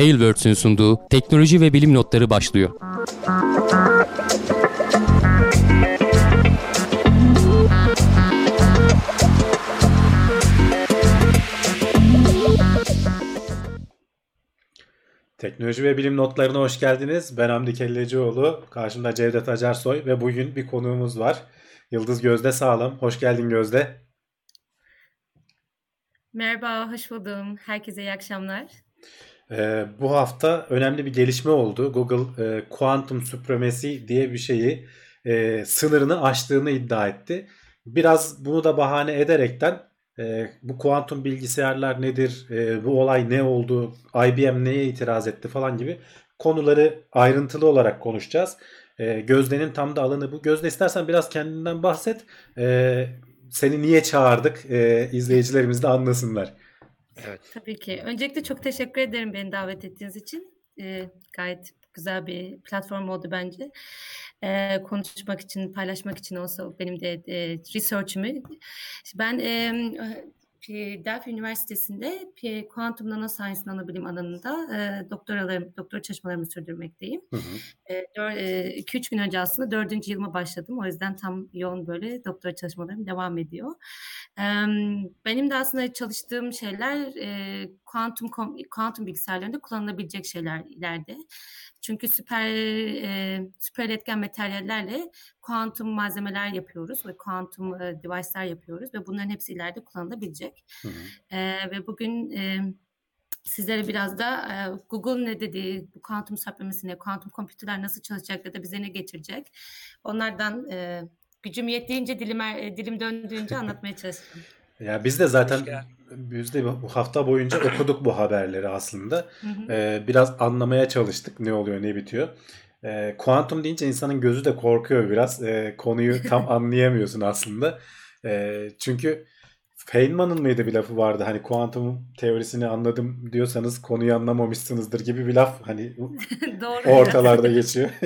Tailwords'ün sunduğu teknoloji ve bilim notları başlıyor. Teknoloji ve bilim notlarına hoş geldiniz. Ben Hamdi Kellecioğlu. Karşımda Cevdet Acarsoy ve bugün bir konuğumuz var. Yıldız Gözde Sağlam. Hoş geldin Gözde. Merhaba, hoş buldum. Herkese iyi akşamlar. Ee, bu hafta önemli bir gelişme oldu. Google e, Quantum Supremacy diye bir şeyi e, sınırını aştığını iddia etti. Biraz bunu da bahane ederekten e, bu kuantum bilgisayarlar nedir, e, bu olay ne oldu, IBM neye itiraz etti falan gibi konuları ayrıntılı olarak konuşacağız. E, Gözde'nin tam da alanı bu. Gözde istersen biraz kendinden bahset. E, seni niye çağırdık e, izleyicilerimiz de anlasınlar. Evet. Tabii ki. Öncelikle çok teşekkür ederim beni davet ettiğiniz için. E, gayet güzel bir platform oldu bence. E, konuşmak için, paylaşmak için olsa benim de e, research'ümü. Ben e, Delphi Üniversitesi'nde Quantum Nanoscience Nanobilim alanında e, doktoralarım, doktora çalışmalarımı sürdürmekteyim. 2-3 e, e, gün önce aslında dördüncü yılıma başladım. O yüzden tam yoğun böyle doktora çalışmalarım devam ediyor. E, benim de aslında çalıştığım şeyler e, kuantum, kuantum bilgisayarlarında kullanılabilecek şeyler ileride. Çünkü süper e, süper etken materyallerle kuantum malzemeler yapıyoruz ve kuantum e, device'lar yapıyoruz ve bunların hepsi ileride kullanılabilecek. Hı hı. E, ve bugün e, sizlere biraz da e, Google ne dedi, bu kuantum saplaması ne, kuantum kompütürler nasıl çalışacak ya da bize ne getirecek. Onlardan e, gücüm yettiğince dilime, dilim döndüğünce anlatmaya çalıştım. Ya biz de zaten biz de bu hafta boyunca okuduk bu haberleri aslında. Ee, biraz anlamaya çalıştık ne oluyor ne bitiyor. Ee, kuantum deyince insanın gözü de korkuyor biraz. Ee, konuyu tam anlayamıyorsun aslında. Ee, çünkü Feynman'ın mıydı bir lafı vardı hani kuantum teorisini anladım diyorsanız konuyu anlamamışsınızdır gibi bir laf hani ortalarda geçiyor.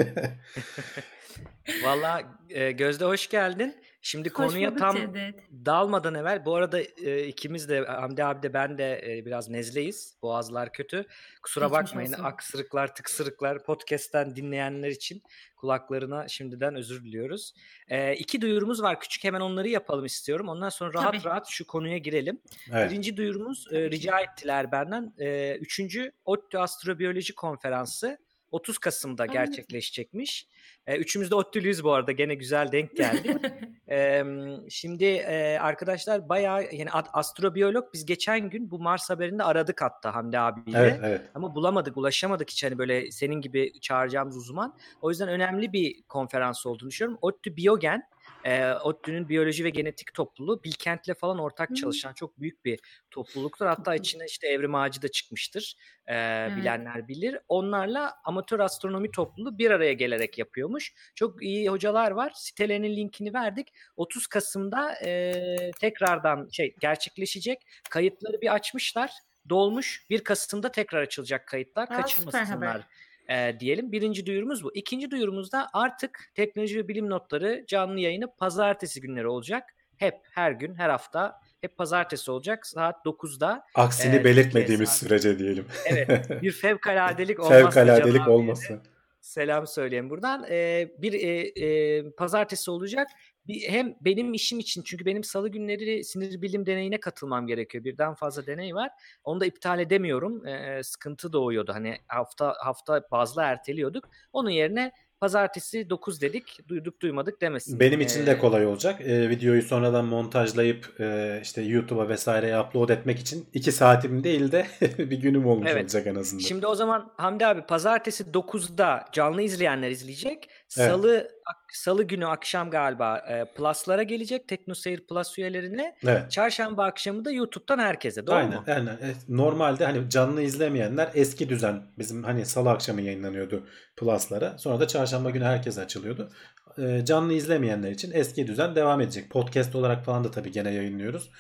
Valla e, Gözde hoş geldin. Şimdi Hoş konuya tam Cevdet. dalmadan evvel bu arada e, ikimiz de Hamdi abi de ben de e, biraz nezleyiz. Boğazlar kötü. Kusura Geçmiş bakmayın olsun. aksırıklar tıksırıklar podcast'ten dinleyenler için kulaklarına şimdiden özür diliyoruz. E, iki duyurumuz var küçük hemen onları yapalım istiyorum. Ondan sonra rahat Tabii. rahat şu konuya girelim. Evet. Birinci duyurumuz e, rica ettiler benden. E, üçüncü ODTÜ Astrobiyoloji Konferansı 30 Kasım'da gerçekleşecekmiş. E, üçümüz de ODTÜ'lüyüz bu arada. Gene güzel denk geldi. e, şimdi e, arkadaşlar bayağı yani astrobiyolog biz geçen gün bu Mars haberinde aradık hatta Hamdi abiyle. Evet, evet. Ama bulamadık, ulaşamadık hiç hani böyle senin gibi çağıracağımız uzman. O yüzden önemli bir konferans olduğunu düşünüyorum. ODTÜ Biyogen e, ODTÜ'nün biyoloji ve genetik topluluğu Bilkent'le falan ortak hmm. çalışan çok büyük bir topluluktur. Hatta içine işte Evrim Ağacı da çıkmıştır. E, evet. Bilenler bilir. Onlarla amatör astronomi topluluğu bir araya gelerek yapıyormuş. Çok iyi hocalar var. Sitelerinin linkini verdik. 30 Kasım'da e, tekrardan şey gerçekleşecek. Kayıtları bir açmışlar dolmuş. 1 Kasım'da tekrar açılacak kayıtlar. Aa, Kaçırmasınlar e, diyelim. Birinci duyurumuz bu. İkinci duyurumuzda artık teknoloji ve bilim notları canlı yayını pazartesi günleri olacak. Hep her gün her hafta hep pazartesi olacak saat 9'da. Aksini e, belirtmediğimiz sürece diyelim. Evet bir fevkaladelik olmazsa. Fevkaladelik olmasın. Selam söyleyeyim buradan. E, bir e, e, pazartesi olacak bir, hem benim işim için çünkü benim salı günleri sinir bilim deneyine katılmam gerekiyor. Birden fazla deney var. Onu da iptal edemiyorum. E, sıkıntı doğuyordu. Hani hafta hafta bazlı erteliyorduk. Onun yerine Pazartesi 9 dedik. Duyduk duymadık demesin. Benim için de kolay olacak. Ee, videoyu sonradan montajlayıp e, işte YouTube'a vesaireye upload etmek için 2 saatim değil de bir günüm olmuş evet. olacak en azından. Şimdi o zaman Hamdi abi pazartesi 9'da canlı izleyenler izleyecek. Salı evet. Salı günü akşam galiba e, Plus'lara gelecek. TeknoSeyir Plus üyelerine. Evet. Çarşamba akşamı da YouTube'dan herkese. Doğru aynen, mu? Aynen. Normalde hani canlı izlemeyenler eski düzen bizim hani salı akşamı yayınlanıyordu Plus'lara. Sonra da çarşamba günü herkese açılıyordu. E, canlı izlemeyenler için eski düzen devam edecek. Podcast olarak falan da tabii gene yayınlıyoruz.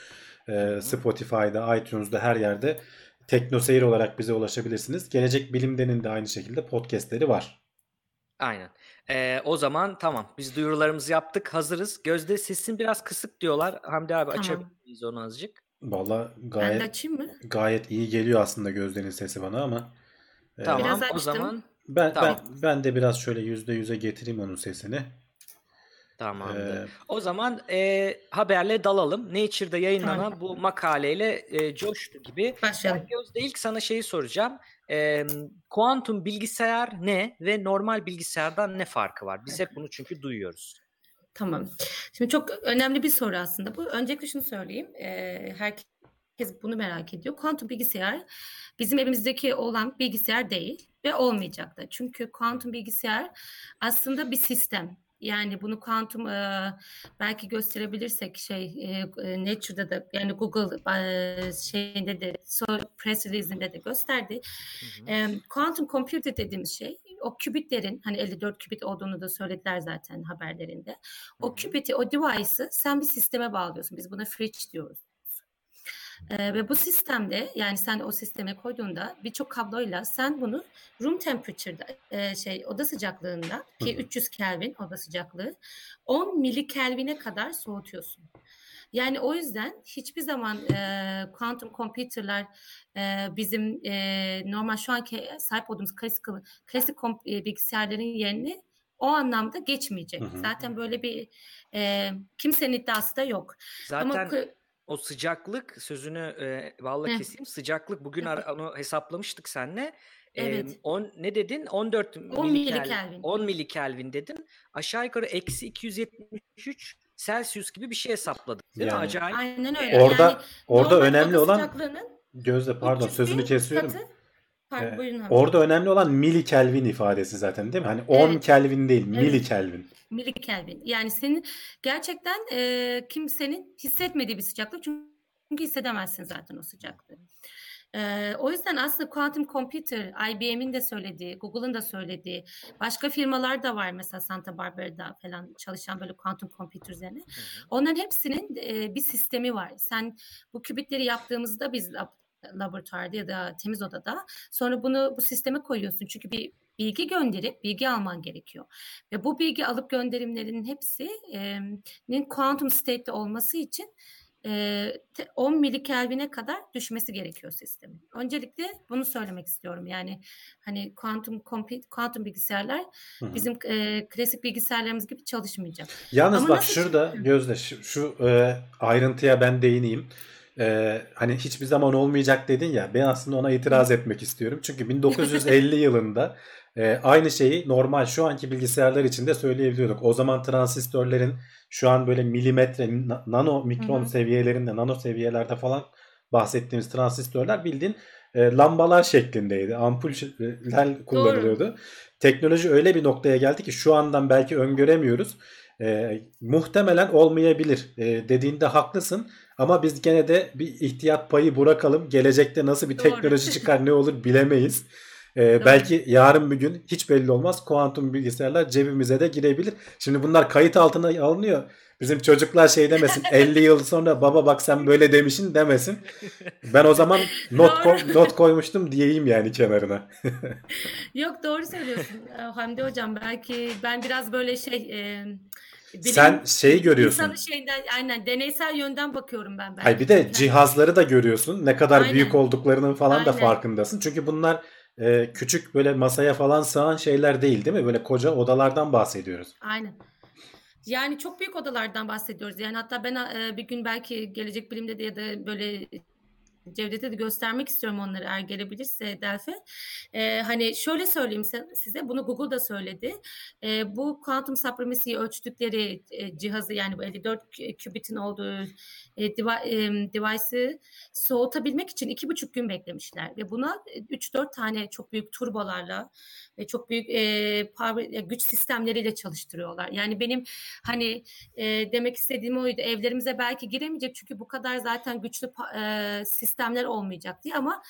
E, Spotify'da, iTunes'da her yerde TeknoSeyir olarak bize ulaşabilirsiniz. Gelecek Bilim'denin de aynı şekilde podcastleri var. Aynen. Ee, o zaman tamam. Biz duyurularımızı yaptık. Hazırız. Gözde sesin biraz kısık diyorlar. Hamdi abi Tamam. açabilir miyiz onu azıcık? Valla Ben de açayım mı? gayet iyi geliyor aslında Gözde'nin sesi bana ama Tamam Biraz o zaman ben, tamam. ben ben de biraz şöyle yüzde yüze getireyim onun sesini. Tamamdır. Ee, o zaman e, haberle dalalım. Nature'da yayınlanan tamam. bu makaleyle e, coştu gibi. Başlayalım. Gözde ilk sana şeyi soracağım. E, kuantum bilgisayar ne ve normal bilgisayardan ne farkı var? Biz hep bunu çünkü duyuyoruz. Tamam. Şimdi çok önemli bir soru aslında bu. Öncelikle şunu söyleyeyim. E, herkes bunu merak ediyor. Kuantum bilgisayar bizim evimizdeki olan bilgisayar değil ve olmayacak da. Çünkü kuantum bilgisayar aslında bir sistem. Yani bunu kuantum e, belki gösterebilirsek şey e, Nature'da da yani Google e, şeyinde de so, press release'inde de gösterdi. E, quantum computer dediğimiz şey o kübitlerin hani 54 kübit olduğunu da söylediler zaten haberlerinde. O kübiti, o device'ı sen bir sisteme bağlıyorsun. Biz buna fridge diyoruz. Ee, ve bu sistemde yani sen o sisteme koyduğunda birçok kabloyla sen bunu room temperature'da e, şey oda sıcaklığında ki 300 Kelvin oda sıcaklığı 10 milikelvine kadar soğutuyorsun. Yani o yüzden hiçbir zaman e, quantum computer'lar e, bizim e, normal şu anki sahip olduğumuz klasik klasik e, bilgisayarların yerini o anlamda geçmeyecek. Hı hı. Zaten böyle bir e, kimsenin iddiası da yok. Zaten Ama o sıcaklık sözünü e, valla Heh. keseyim. Sıcaklık bugün ar- onu hesaplamıştık seninle. Evet. E, on, ne dedin? 14 10 milikelvin. 10 milikelvin dedin. Aşağı yukarı eksi 273 Celsius gibi bir şey hesapladık. Değil yani. mi? Acayip. Aynen öyle. Orada yani, orada önemli olan Gözde pardon sözünü kesiyorum. Katı, Pardon, buyurun Orada önemli olan mili Kelvin ifadesi zaten değil mi? Hani 10 evet. Kelvin değil, evet. mili Kelvin. Mili Kelvin. Yani senin gerçekten e, kimsenin hissetmediği bir sıcaklık çünkü hissedemezsin zaten o sıcaklığı. Ee, o yüzden aslında quantum computer, IBM'in de söylediği, Google'ın da söylediği, başka firmalar da var mesela Santa Barbara'da falan çalışan böyle quantum computer üzerine. Onların hepsinin e, bir sistemi var. Sen bu kübitleri yaptığımızda biz laboratuvarda ya da temiz odada. Sonra bunu bu sisteme koyuyorsun. Çünkü bir bilgi gönderip bilgi alman gerekiyor. Ve bu bilgi alıp gönderimlerin hepsinin quantum state'te olması için 10 milikelvine kadar düşmesi gerekiyor sistemin. Öncelikle bunu söylemek istiyorum. Yani hani kuantum kuantum bilgisayarlar Hı-hı. bizim e, klasik bilgisayarlarımız gibi çalışmayacak. Yalnız Ama bak şurada şey... Gözde şu, şu e, ayrıntıya ben değineyim e, hani hiçbir zaman olmayacak dedin ya ben aslında ona itiraz etmek istiyorum. Çünkü 1950 yılında e, aynı şeyi normal şu anki bilgisayarlar için de söyleyebiliyorduk. O zaman transistörlerin şu an böyle milimetre, nano mikron Hı-hı. seviyelerinde, nano seviyelerde falan bahsettiğimiz transistörler bildiğin e, lambalar şeklindeydi. Ampuller kullanılıyordu. Doğru. Teknoloji öyle bir noktaya geldi ki şu andan belki öngöremiyoruz. E, muhtemelen olmayabilir e, dediğinde haklısın. Ama biz gene de bir ihtiyat payı bırakalım. Gelecekte nasıl bir teknoloji çıkar ne olur bilemeyiz. Ee, belki yarın bir gün hiç belli olmaz. Kuantum bilgisayarlar cebimize de girebilir. Şimdi bunlar kayıt altına alınıyor. Bizim çocuklar şey demesin 50 yıl sonra baba bak sen böyle demişin demesin. Ben o zaman not ko- not koymuştum diyeyim yani kenarına. Yok doğru söylüyorsun Hamdi hocam. Belki ben biraz böyle şey e, Bilim, Sen şeyi görüyorsun. İnsanı şeyden aynen deneysel yönden bakıyorum ben. Hayır bir de cihazları da görüyorsun. Ne kadar aynen. büyük olduklarının falan aynen. da farkındasın. Çünkü bunlar e, küçük böyle masaya falan sığan şeyler değil değil mi? Böyle koca odalardan bahsediyoruz. Aynen. Yani çok büyük odalardan bahsediyoruz. Yani hatta ben e, bir gün belki gelecek bilimde de ya da böyle Cevdet'e de göstermek istiyorum onları eğer gelebilirse Delphi. Ee, hani şöyle söyleyeyim size bunu Google da söyledi. Ee, bu quantum supremacy'yi ölçtükleri e, cihazı yani bu 54 kübitin olduğu e, device'ı soğutabilmek için iki buçuk gün beklemişler ve buna 3-4 tane çok büyük turbolarla ve çok büyük e, power, güç sistemleriyle çalıştırıyorlar. Yani benim hani e, demek istediğim oydu. Evlerimize belki giremeyecek çünkü bu kadar zaten güçlü e, sistemler olmayacak diye ama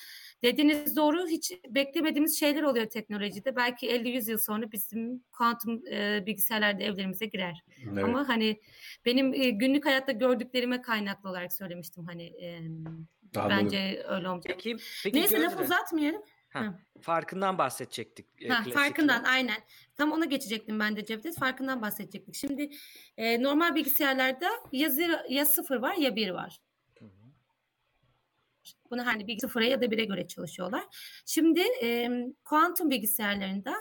dediğiniz doğru hiç beklemediğimiz şeyler oluyor teknolojide. Belki 50-100 yıl sonra bizim kuantum e, bilgisayarlar da evlerimize girer. Evet. Ama hani benim e, günlük hayatta gördüklerime kaynaklı olarak söylemiştim hani e, bence öyle olmayacak. Peki, peki Neyse lafı uzatmayalım. Ha, farkından bahsedecektik. E, ha, farkından aynen. Tam ona geçecektim ben de Cevdet. Farkından bahsedecektik. Şimdi e, normal bilgisayarlarda ya, zero, ya sıfır var ya bir var. Bunu hani bir sıfıra ya da bire göre çalışıyorlar. Şimdi e, kuantum bilgisayarlarında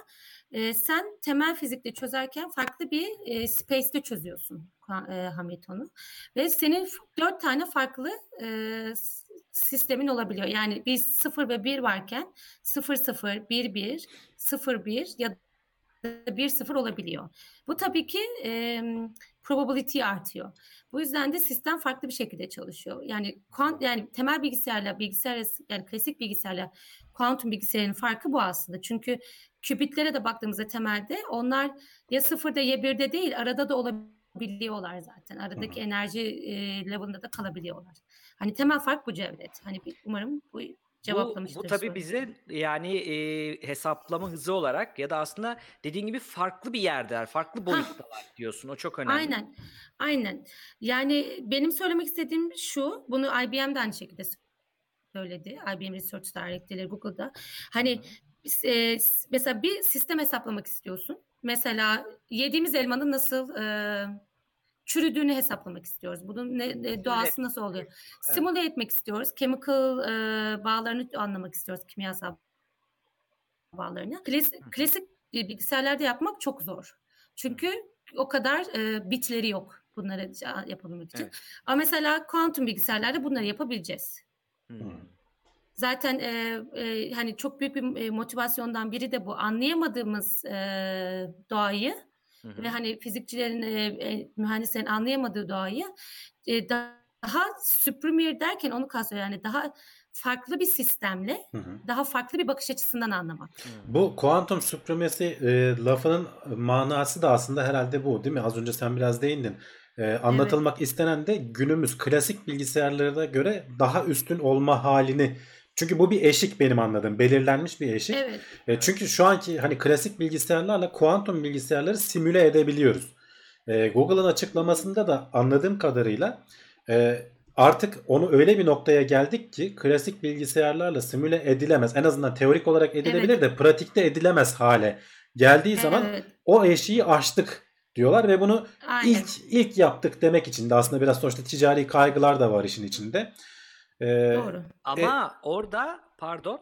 e, sen temel fizikte çözerken farklı bir e, space'te çözüyorsun e, Hamilton'u. Ve senin dört tane farklı e, sistemin olabiliyor. Yani bir sıfır ve bir varken sıfır sıfır, bir bir, sıfır bir ya da bir sıfır olabiliyor. Bu tabii ki e, probability artıyor. Bu yüzden de sistem farklı bir şekilde çalışıyor. Yani kuant, yani temel bilgisayarla bilgisayar yani klasik bilgisayarla kuantum bilgisayarın farkı bu aslında. Çünkü kübitlere de baktığımızda temelde onlar ya sıfırda ya birde değil arada da olabiliyorlar zaten. Aradaki hmm. enerji e, level'ında da kalabiliyorlar. Hani temel fark bu Cevdet. Hani umarım bu cevaplamıştır. Bu, bu tabii bize yani e, hesaplama hızı olarak ya da aslında dediğin gibi farklı bir yerde, farklı boyuttalar diyorsun. O çok önemli. Aynen. Aynen. Yani benim söylemek istediğim şu, bunu IBM de aynı şekilde söyledi. IBM Research Director'ları Google'da. Hani e, mesela bir sistem hesaplamak istiyorsun. Mesela yediğimiz elmanın nasıl e, çürüdüğünü hesaplamak istiyoruz. Bunun ne, ne doğası nasıl oluyor? Evet. Simüle etmek istiyoruz. Chemical e, bağlarını anlamak istiyoruz. Kimyasal bağlarını. Klasik, klasik bilgisayarlarda yapmak çok zor. Çünkü o kadar e, bitleri yok bunları yapabilmek için. Evet. Ama mesela kuantum bilgisayarlarda bunları yapabileceğiz. Hmm. Zaten e, e, hani çok büyük bir e, motivasyondan biri de bu. Anlayamadığımız e, doğayı hı hı. ve hani fizikçilerin, e, e, mühendislerin anlayamadığı doğayı e, daha süpürmüyor derken onu kastediyor. Yani daha farklı bir sistemle hı hı. daha farklı bir bakış açısından anlamak. Bu kuantum supremacy e, lafının manası da aslında herhalde bu değil mi? Az önce sen biraz değindin. E, anlatılmak evet. istenen de günümüz klasik bilgisayarlara göre daha üstün olma halini çünkü bu bir eşik benim anladığım. Belirlenmiş bir eşik. Evet. E, çünkü şu anki hani klasik bilgisayarlarla kuantum bilgisayarları simüle edebiliyoruz. E, Google'ın açıklamasında da anladığım kadarıyla e, artık onu öyle bir noktaya geldik ki klasik bilgisayarlarla simüle edilemez. En azından teorik olarak edilebilir evet. de pratikte edilemez hale geldiği zaman evet. o eşiği aştık diyorlar ve bunu Aynen. ilk ilk yaptık demek için de aslında biraz sonuçta ticari kaygılar da var işin içinde. Ee, Doğru. Ama e, orada pardon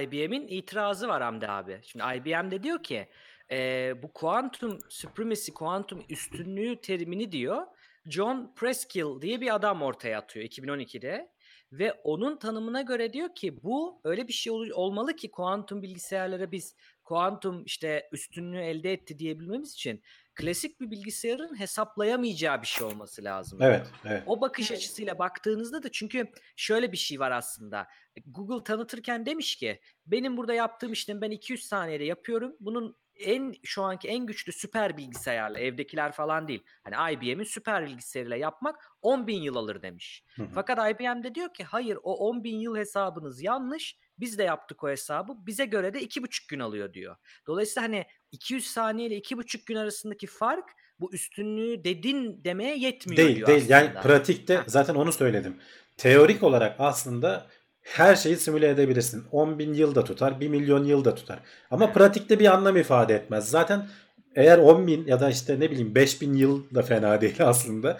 IBM'in itirazı var Hamdi abi. Şimdi IBM de diyor ki e, bu kuantum supremacy, kuantum üstünlüğü terimini diyor John Preskill diye bir adam ortaya atıyor 2012'de. Ve onun tanımına göre diyor ki bu öyle bir şey ol- olmalı ki kuantum bilgisayarlara biz kuantum işte üstünlüğü elde etti diyebilmemiz için klasik bir bilgisayarın hesaplayamayacağı bir şey olması lazım. Evet, evet. O bakış açısıyla baktığınızda da çünkü şöyle bir şey var aslında. Google tanıtırken demiş ki benim burada yaptığım işlemi ben 200 saniyede yapıyorum. Bunun en şu anki en güçlü süper bilgisayarla evdekiler falan değil. Hani IBM'in süper bilgisayarıyla yapmak 10 bin yıl alır demiş. Hı hı. Fakat IBM de diyor ki hayır o 10 bin yıl hesabınız yanlış. Biz de yaptık o hesabı. Bize göre de 2,5 gün alıyor diyor. Dolayısıyla hani 200 saniye ile 2,5 gün arasındaki fark bu üstünlüğü dedin demeye yetmiyor değil, diyor Değil değil yani pratikte zaten onu söyledim. Teorik olarak aslında her şeyi simüle edebilirsin. 10 bin yıl da tutar, 1 milyon yıl da tutar. Ama pratikte bir anlam ifade etmez. Zaten eğer 10 bin ya da işte ne bileyim 5 bin yıl da fena değil aslında.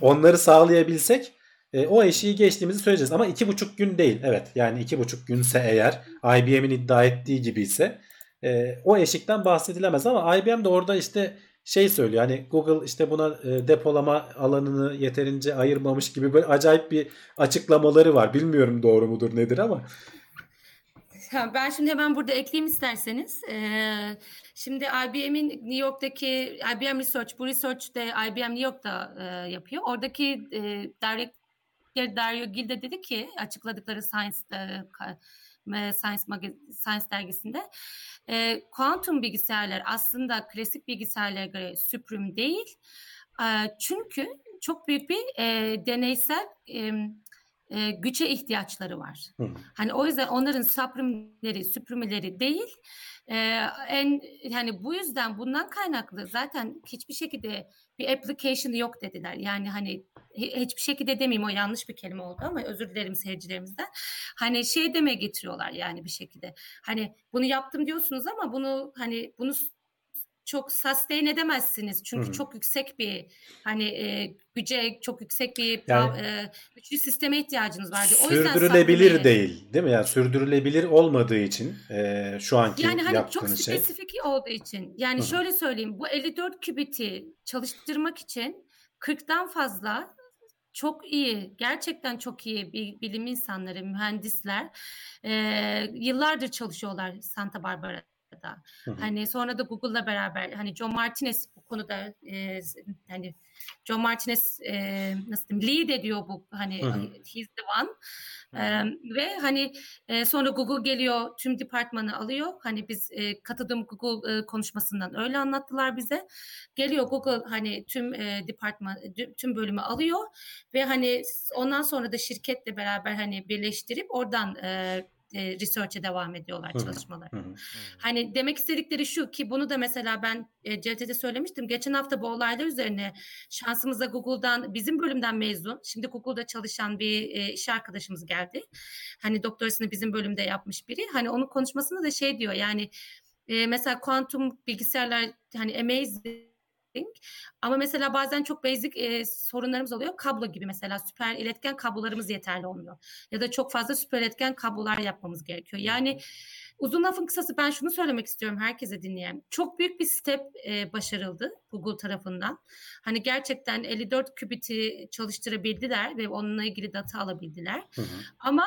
Onları sağlayabilsek e, o eşiği geçtiğimizi söyleyeceğiz. Ama 2,5 gün değil. Evet yani 2,5 günse eğer IBM'in iddia ettiği gibi ise e, o eşikten bahsedilemez. Ama IBM de orada işte şey söylüyor hani Google işte buna e, depolama alanını yeterince ayırmamış gibi böyle acayip bir açıklamaları var. Bilmiyorum doğru mudur nedir ama. Ben şimdi hemen burada ekleyeyim isterseniz. Ee, şimdi IBM'in New York'taki IBM Research, bu research de IBM New York'ta e, yapıyor. Oradaki e, director Dario Gil de dedi ki açıkladıkları Science Science, Science dergisinde e, kuantum bilgisayarlar aslında klasik bilgisayarlara göre süprüm değil. E, çünkü çok büyük bir e, deneysel e, e, güce ihtiyaçları var. Hı. Hani o yüzden onların süprümleri, süprümleri değil. E, en hani bu yüzden bundan kaynaklı zaten hiçbir şekilde bir application yok dediler. Yani hani hiçbir şekilde demeyeyim o yanlış bir kelime oldu ama özür dilerim seyircilerimizden. Hani şey deme getiriyorlar yani bir şekilde. Hani bunu yaptım diyorsunuz ama bunu hani bunu çok sustain edemezsiniz. Çünkü Hı-hı. çok yüksek bir hani e, güce çok yüksek bir yani, e, güçlü sisteme ihtiyacınız vardı. O sürdürülebilir yüzden değil, değil mi? Yani sürdürülebilir olmadığı için e, şu anki yani hani yaptığınız çok şey. spesifik olduğu için. Yani Hı-hı. şöyle söyleyeyim. Bu 54 kübiti çalıştırmak için 40'tan fazla çok iyi, gerçekten çok iyi bir bilim insanları, mühendisler e, yıllardır çalışıyorlar Santa Barbara'da. Hı hı. Hani sonra da Google'la beraber hani John Martinez bu konuda e, hani John Martinez e, nasıl diyeyim lead ediyor bu hani hı hı. he's the one. E, ve hani e, sonra Google geliyor tüm departmanı alıyor. Hani biz e, katıldığım Google e, konuşmasından öyle anlattılar bize. Geliyor Google hani tüm e, departman tüm bölümü alıyor. Ve hani ondan sonra da şirketle beraber hani birleştirip oradan e, e, research'e devam ediyorlar çalışmalar. Hani demek istedikleri şu ki bunu da mesela ben e, CT'de söylemiştim. Geçen hafta bu olaylar üzerine şansımıza Google'dan bizim bölümden mezun. Şimdi Google'da çalışan bir e, iş arkadaşımız geldi. Hani doktorasını bizim bölümde yapmış biri. Hani onun konuşmasında da şey diyor yani e, mesela kuantum bilgisayarlar hani amazing ama mesela bazen çok basic e, sorunlarımız oluyor. Kablo gibi mesela süper iletken kablolarımız yeterli olmuyor. Ya da çok fazla süper iletken kablolar yapmamız gerekiyor. Yani uzun lafın kısası ben şunu söylemek istiyorum herkese dinleyen. Çok büyük bir step e, başarıldı Google tarafından. Hani gerçekten 54 kübiti çalıştırabildiler ve onunla ilgili data alabildiler. Hı hı. Ama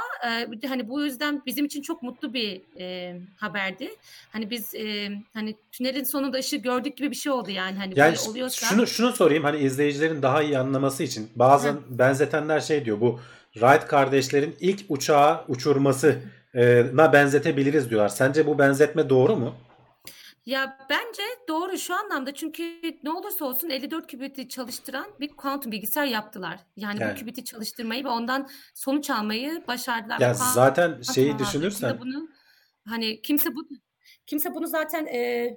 e, hani bu yüzden bizim için çok mutlu bir e, haberdi. Hani biz e, hani tünelin sonunda ışığı gördük gibi bir şey oldu yani. Hani yani böyle oluyorsa. Şunu şunu sorayım hani izleyicilerin daha iyi anlaması için. Bazen Hı. benzetenler şey diyor bu Wright kardeşlerin ilk uçağı uçurması na benzetebiliriz diyorlar. Sence bu benzetme doğru mu? Ya bence doğru şu anlamda çünkü ne olursa olsun 54 kübiti çalıştıran bir kuantum bilgisayar yaptılar. Yani, yani. bu kübiti çalıştırmayı ve ondan sonuç almayı başardılar. Ya zaten şeyi düşünürsen bunu hani kimse bu Kimse bunu zaten e,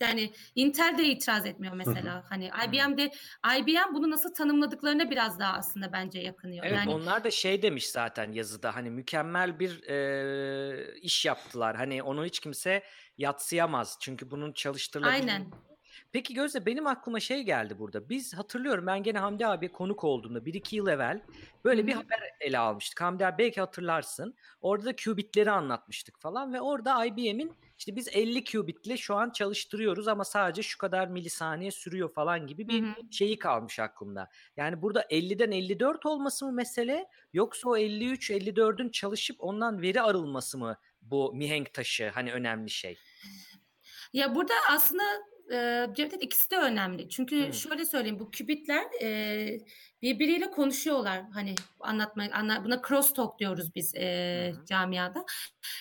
yani Intel de itiraz etmiyor mesela. Hani IBM'de IBM bunu nasıl tanımladıklarına biraz daha aslında bence yakınıyor. Evet yani, onlar da şey demiş zaten yazıda hani mükemmel bir e, iş yaptılar. Hani onu hiç kimse yatsıyamaz. Çünkü bunun çalıştırılabilir Aynen. Peki Gözde benim aklıma şey geldi burada. Biz hatırlıyorum ben gene Hamdi abi konuk olduğunda 1-2 yıl evvel böyle bir haber ele almıştık. Hamdi abi belki hatırlarsın. Orada da qubitleri anlatmıştık falan ve orada IBM'in işte biz 50 qubitle şu an çalıştırıyoruz ama sadece şu kadar milisaniye sürüyor falan gibi bir şeyi kalmış aklımda. Yani burada 50'den 54 olması mı mesele yoksa o 53 54'ün çalışıp ondan veri arılması mı bu mihenk taşı hani önemli şey? Ya burada aslında e, Cevdet ikisi de önemli. Çünkü hmm. şöyle söyleyeyim bu kübitler e, birbiriyle konuşuyorlar. Hani anlatma, anla, buna cross talk diyoruz biz e, hmm. camiada.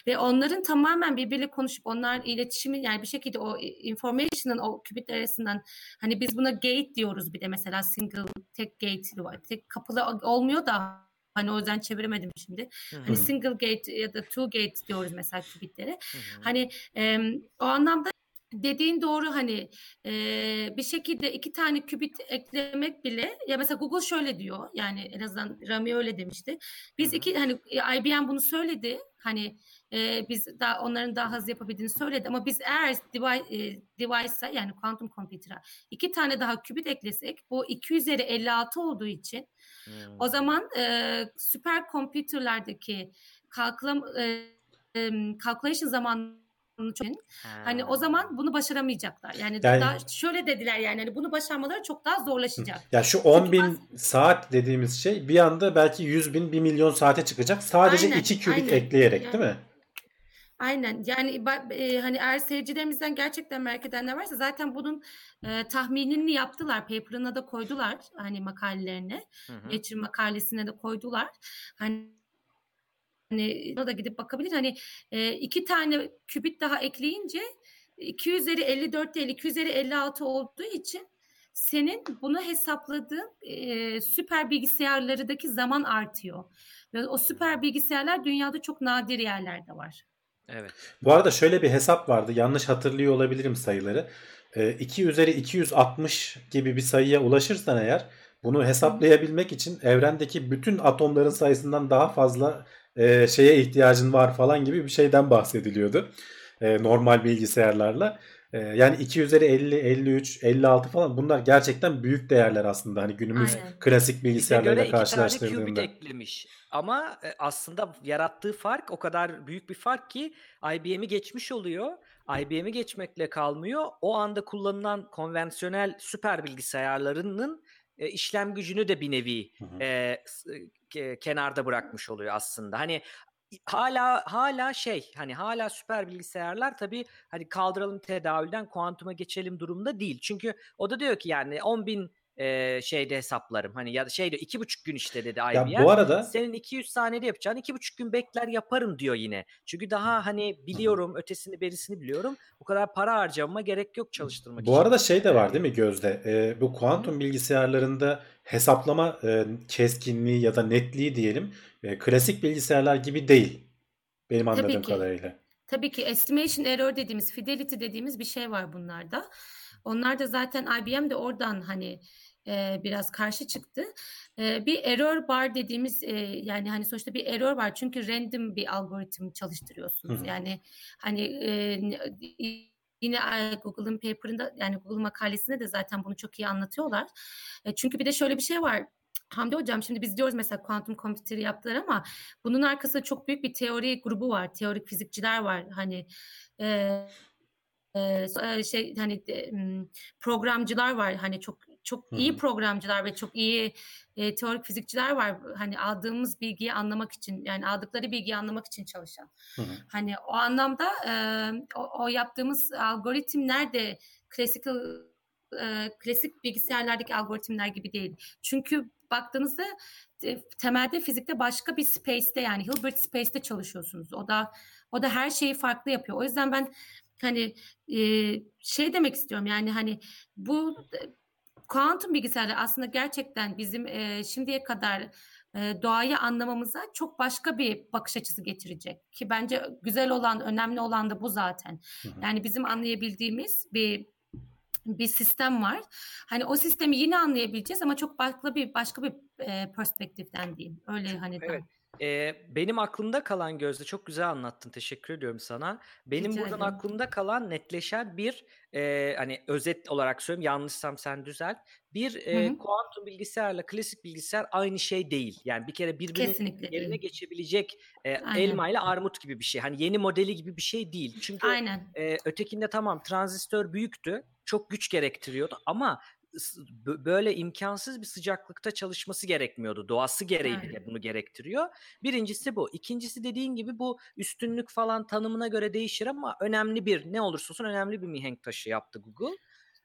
Ve onların tamamen birbiriyle konuşup onlar iletişimi yani bir şekilde o information'ın o kübitler arasından hani biz buna gate diyoruz bir de mesela single tek gate tek kapılı olmuyor da Hani o yüzden çeviremedim şimdi. Hı-hı. Hani single gate ya da two gate diyoruz mesela kübitlere. Hani e, o anlamda dediğin doğru hani e, bir şekilde iki tane kübit eklemek bile ya mesela Google şöyle diyor yani en azından Rami öyle demişti. Biz iki hani IBM bunu söyledi hani e, biz daha onların daha hızlı yapabildiğini söyledi ama biz eğer device, e, device'a yani quantum computer'a iki tane daha kübit eklesek bu 2 üzeri 56 olduğu için hmm. o zaman e, süper computer'lardaki kalkılam e, calculation zaman için. Hani o zaman bunu başaramayacaklar. Yani, yani daha şöyle dediler yani hani bunu başarmaları çok daha zorlaşacak. Ya şu 10 bin az... saat dediğimiz şey bir anda belki 100 bin 1 milyon saate çıkacak. Sadece aynen, 2 qubit aynen. ekleyerek yani, değil mi? Aynen yani e, hani eğer seyircilerimizden gerçekten merak edenler varsa zaten bunun e, tahminini yaptılar. Paper'ına da koydular hani makalelerine. Nature makalesine de koydular. Hani Hani da gidip bakabilir. Hani e, iki tane kübit daha ekleyince 2 üzeri 54 değil 2 üzeri 56 olduğu için senin bunu hesapladığın e, süper bilgisayarlardaki zaman artıyor. Ve o süper bilgisayarlar dünyada çok nadir yerlerde var. Evet. Bu arada şöyle bir hesap vardı. Yanlış hatırlıyor olabilirim sayıları. E, 2 üzeri 260 gibi bir sayıya ulaşırsan eğer bunu hesaplayabilmek için evrendeki bütün atomların sayısından daha fazla e, şeye ihtiyacın var falan gibi bir şeyden bahsediliyordu. E, normal bilgisayarlarla. Ee, yani 2 üzeri 50, 53, 56 falan bunlar gerçekten büyük değerler aslında. Hani günümüz Aynen. klasik bilgisayarlarla karşılaştırdığında. eklemiş. Ama e, aslında yarattığı fark o kadar büyük bir fark ki IBM'i geçmiş oluyor. IBM'i geçmekle kalmıyor. O anda kullanılan konvansiyonel süper bilgisayarlarının e, işlem gücünü de bir nevi Hı hı. e, e, kenarda bırakmış oluyor aslında. Hani hala hala şey hani hala süper bilgisayarlar tabii hani kaldıralım tedavülden kuantuma geçelim durumda değil. Çünkü o da diyor ki yani 10 bin e, şeyde hesaplarım hani ya da şeyde iki buçuk gün işte dedi Ya IBM. bu arada Senin 200 saniyede yapacağın iki buçuk gün bekler yaparım diyor yine. Çünkü daha hani biliyorum ötesini berisini biliyorum. Bu kadar para harcamama gerek yok çalıştırmak Bu için. arada şey de var değil mi Gözde? Ee, bu kuantum bilgisayarlarında hesaplama e, keskinliği ya da netliği diyelim e, klasik bilgisayarlar gibi değil. Benim Tabii anladığım ki. kadarıyla. Tabii ki estimation error dediğimiz, fidelity dediğimiz bir şey var bunlarda. Onlar da zaten IBM de oradan hani e, biraz karşı çıktı. E, bir error bar dediğimiz e, yani hani sonuçta bir error var çünkü random bir algoritm çalıştırıyorsunuz. Hı. Yani hani e, yine Google'ın paper'ında yani Google makalesinde de zaten bunu çok iyi anlatıyorlar. E, çünkü bir de şöyle bir şey var. Hamdi Hocam şimdi biz diyoruz mesela kuantum kompüteri yaptılar ama bunun arkasında çok büyük bir teori grubu var. Teorik fizikçiler var. Hani e, e, şey hani e, programcılar var. Hani çok çok Hı iyi programcılar ve çok iyi e, teorik fizikçiler var. Hani aldığımız bilgiyi anlamak için yani aldıkları bilgiyi anlamak için çalışan. Hı. Hani o anlamda e, o, o yaptığımız algoritmler de klasik e, klasik bilgisayarlardaki algoritmler gibi değil. Çünkü baktığınızda temelde fizikte başka bir space'te yani Hilbert space'te çalışıyorsunuz. O da o da her şeyi farklı yapıyor. O yüzden ben hani e, şey demek istiyorum yani hani bu kuantum bilgisayarlar aslında gerçekten bizim e, şimdiye kadar e, doğayı anlamamıza çok başka bir bakış açısı getirecek. Ki bence güzel olan, önemli olan da bu zaten. Hı hı. Yani bizim anlayabildiğimiz bir bir sistem var. Hani o sistemi yine anlayabileceğiz ama çok farklı bir başka bir e, perspektiften diyeyim. Öyle hani Evet. Ee, benim aklımda kalan Gözde çok güzel anlattın. Teşekkür ediyorum sana. Benim Rica buradan ederim. aklımda kalan netleşen bir e, hani özet olarak söyleyeyim yanlışsam sen düzelt. Bir Hı e, kuantum bilgisayarla klasik bilgisayar aynı şey değil. Yani bir kere birbirinin Kesinlikle yerine değil. geçebilecek e, Aynen. elma ile armut gibi bir şey. Hani yeni modeli gibi bir şey değil. Çünkü Aynen. e, ötekinde tamam transistör büyüktü. Çok güç gerektiriyordu ama böyle imkansız bir sıcaklıkta çalışması gerekmiyordu. Doğası gereği bile bunu gerektiriyor. Birincisi bu. İkincisi dediğin gibi bu üstünlük falan tanımına göre değişir ama önemli bir ne olursa olsun önemli bir mihenk taşı yaptı Google.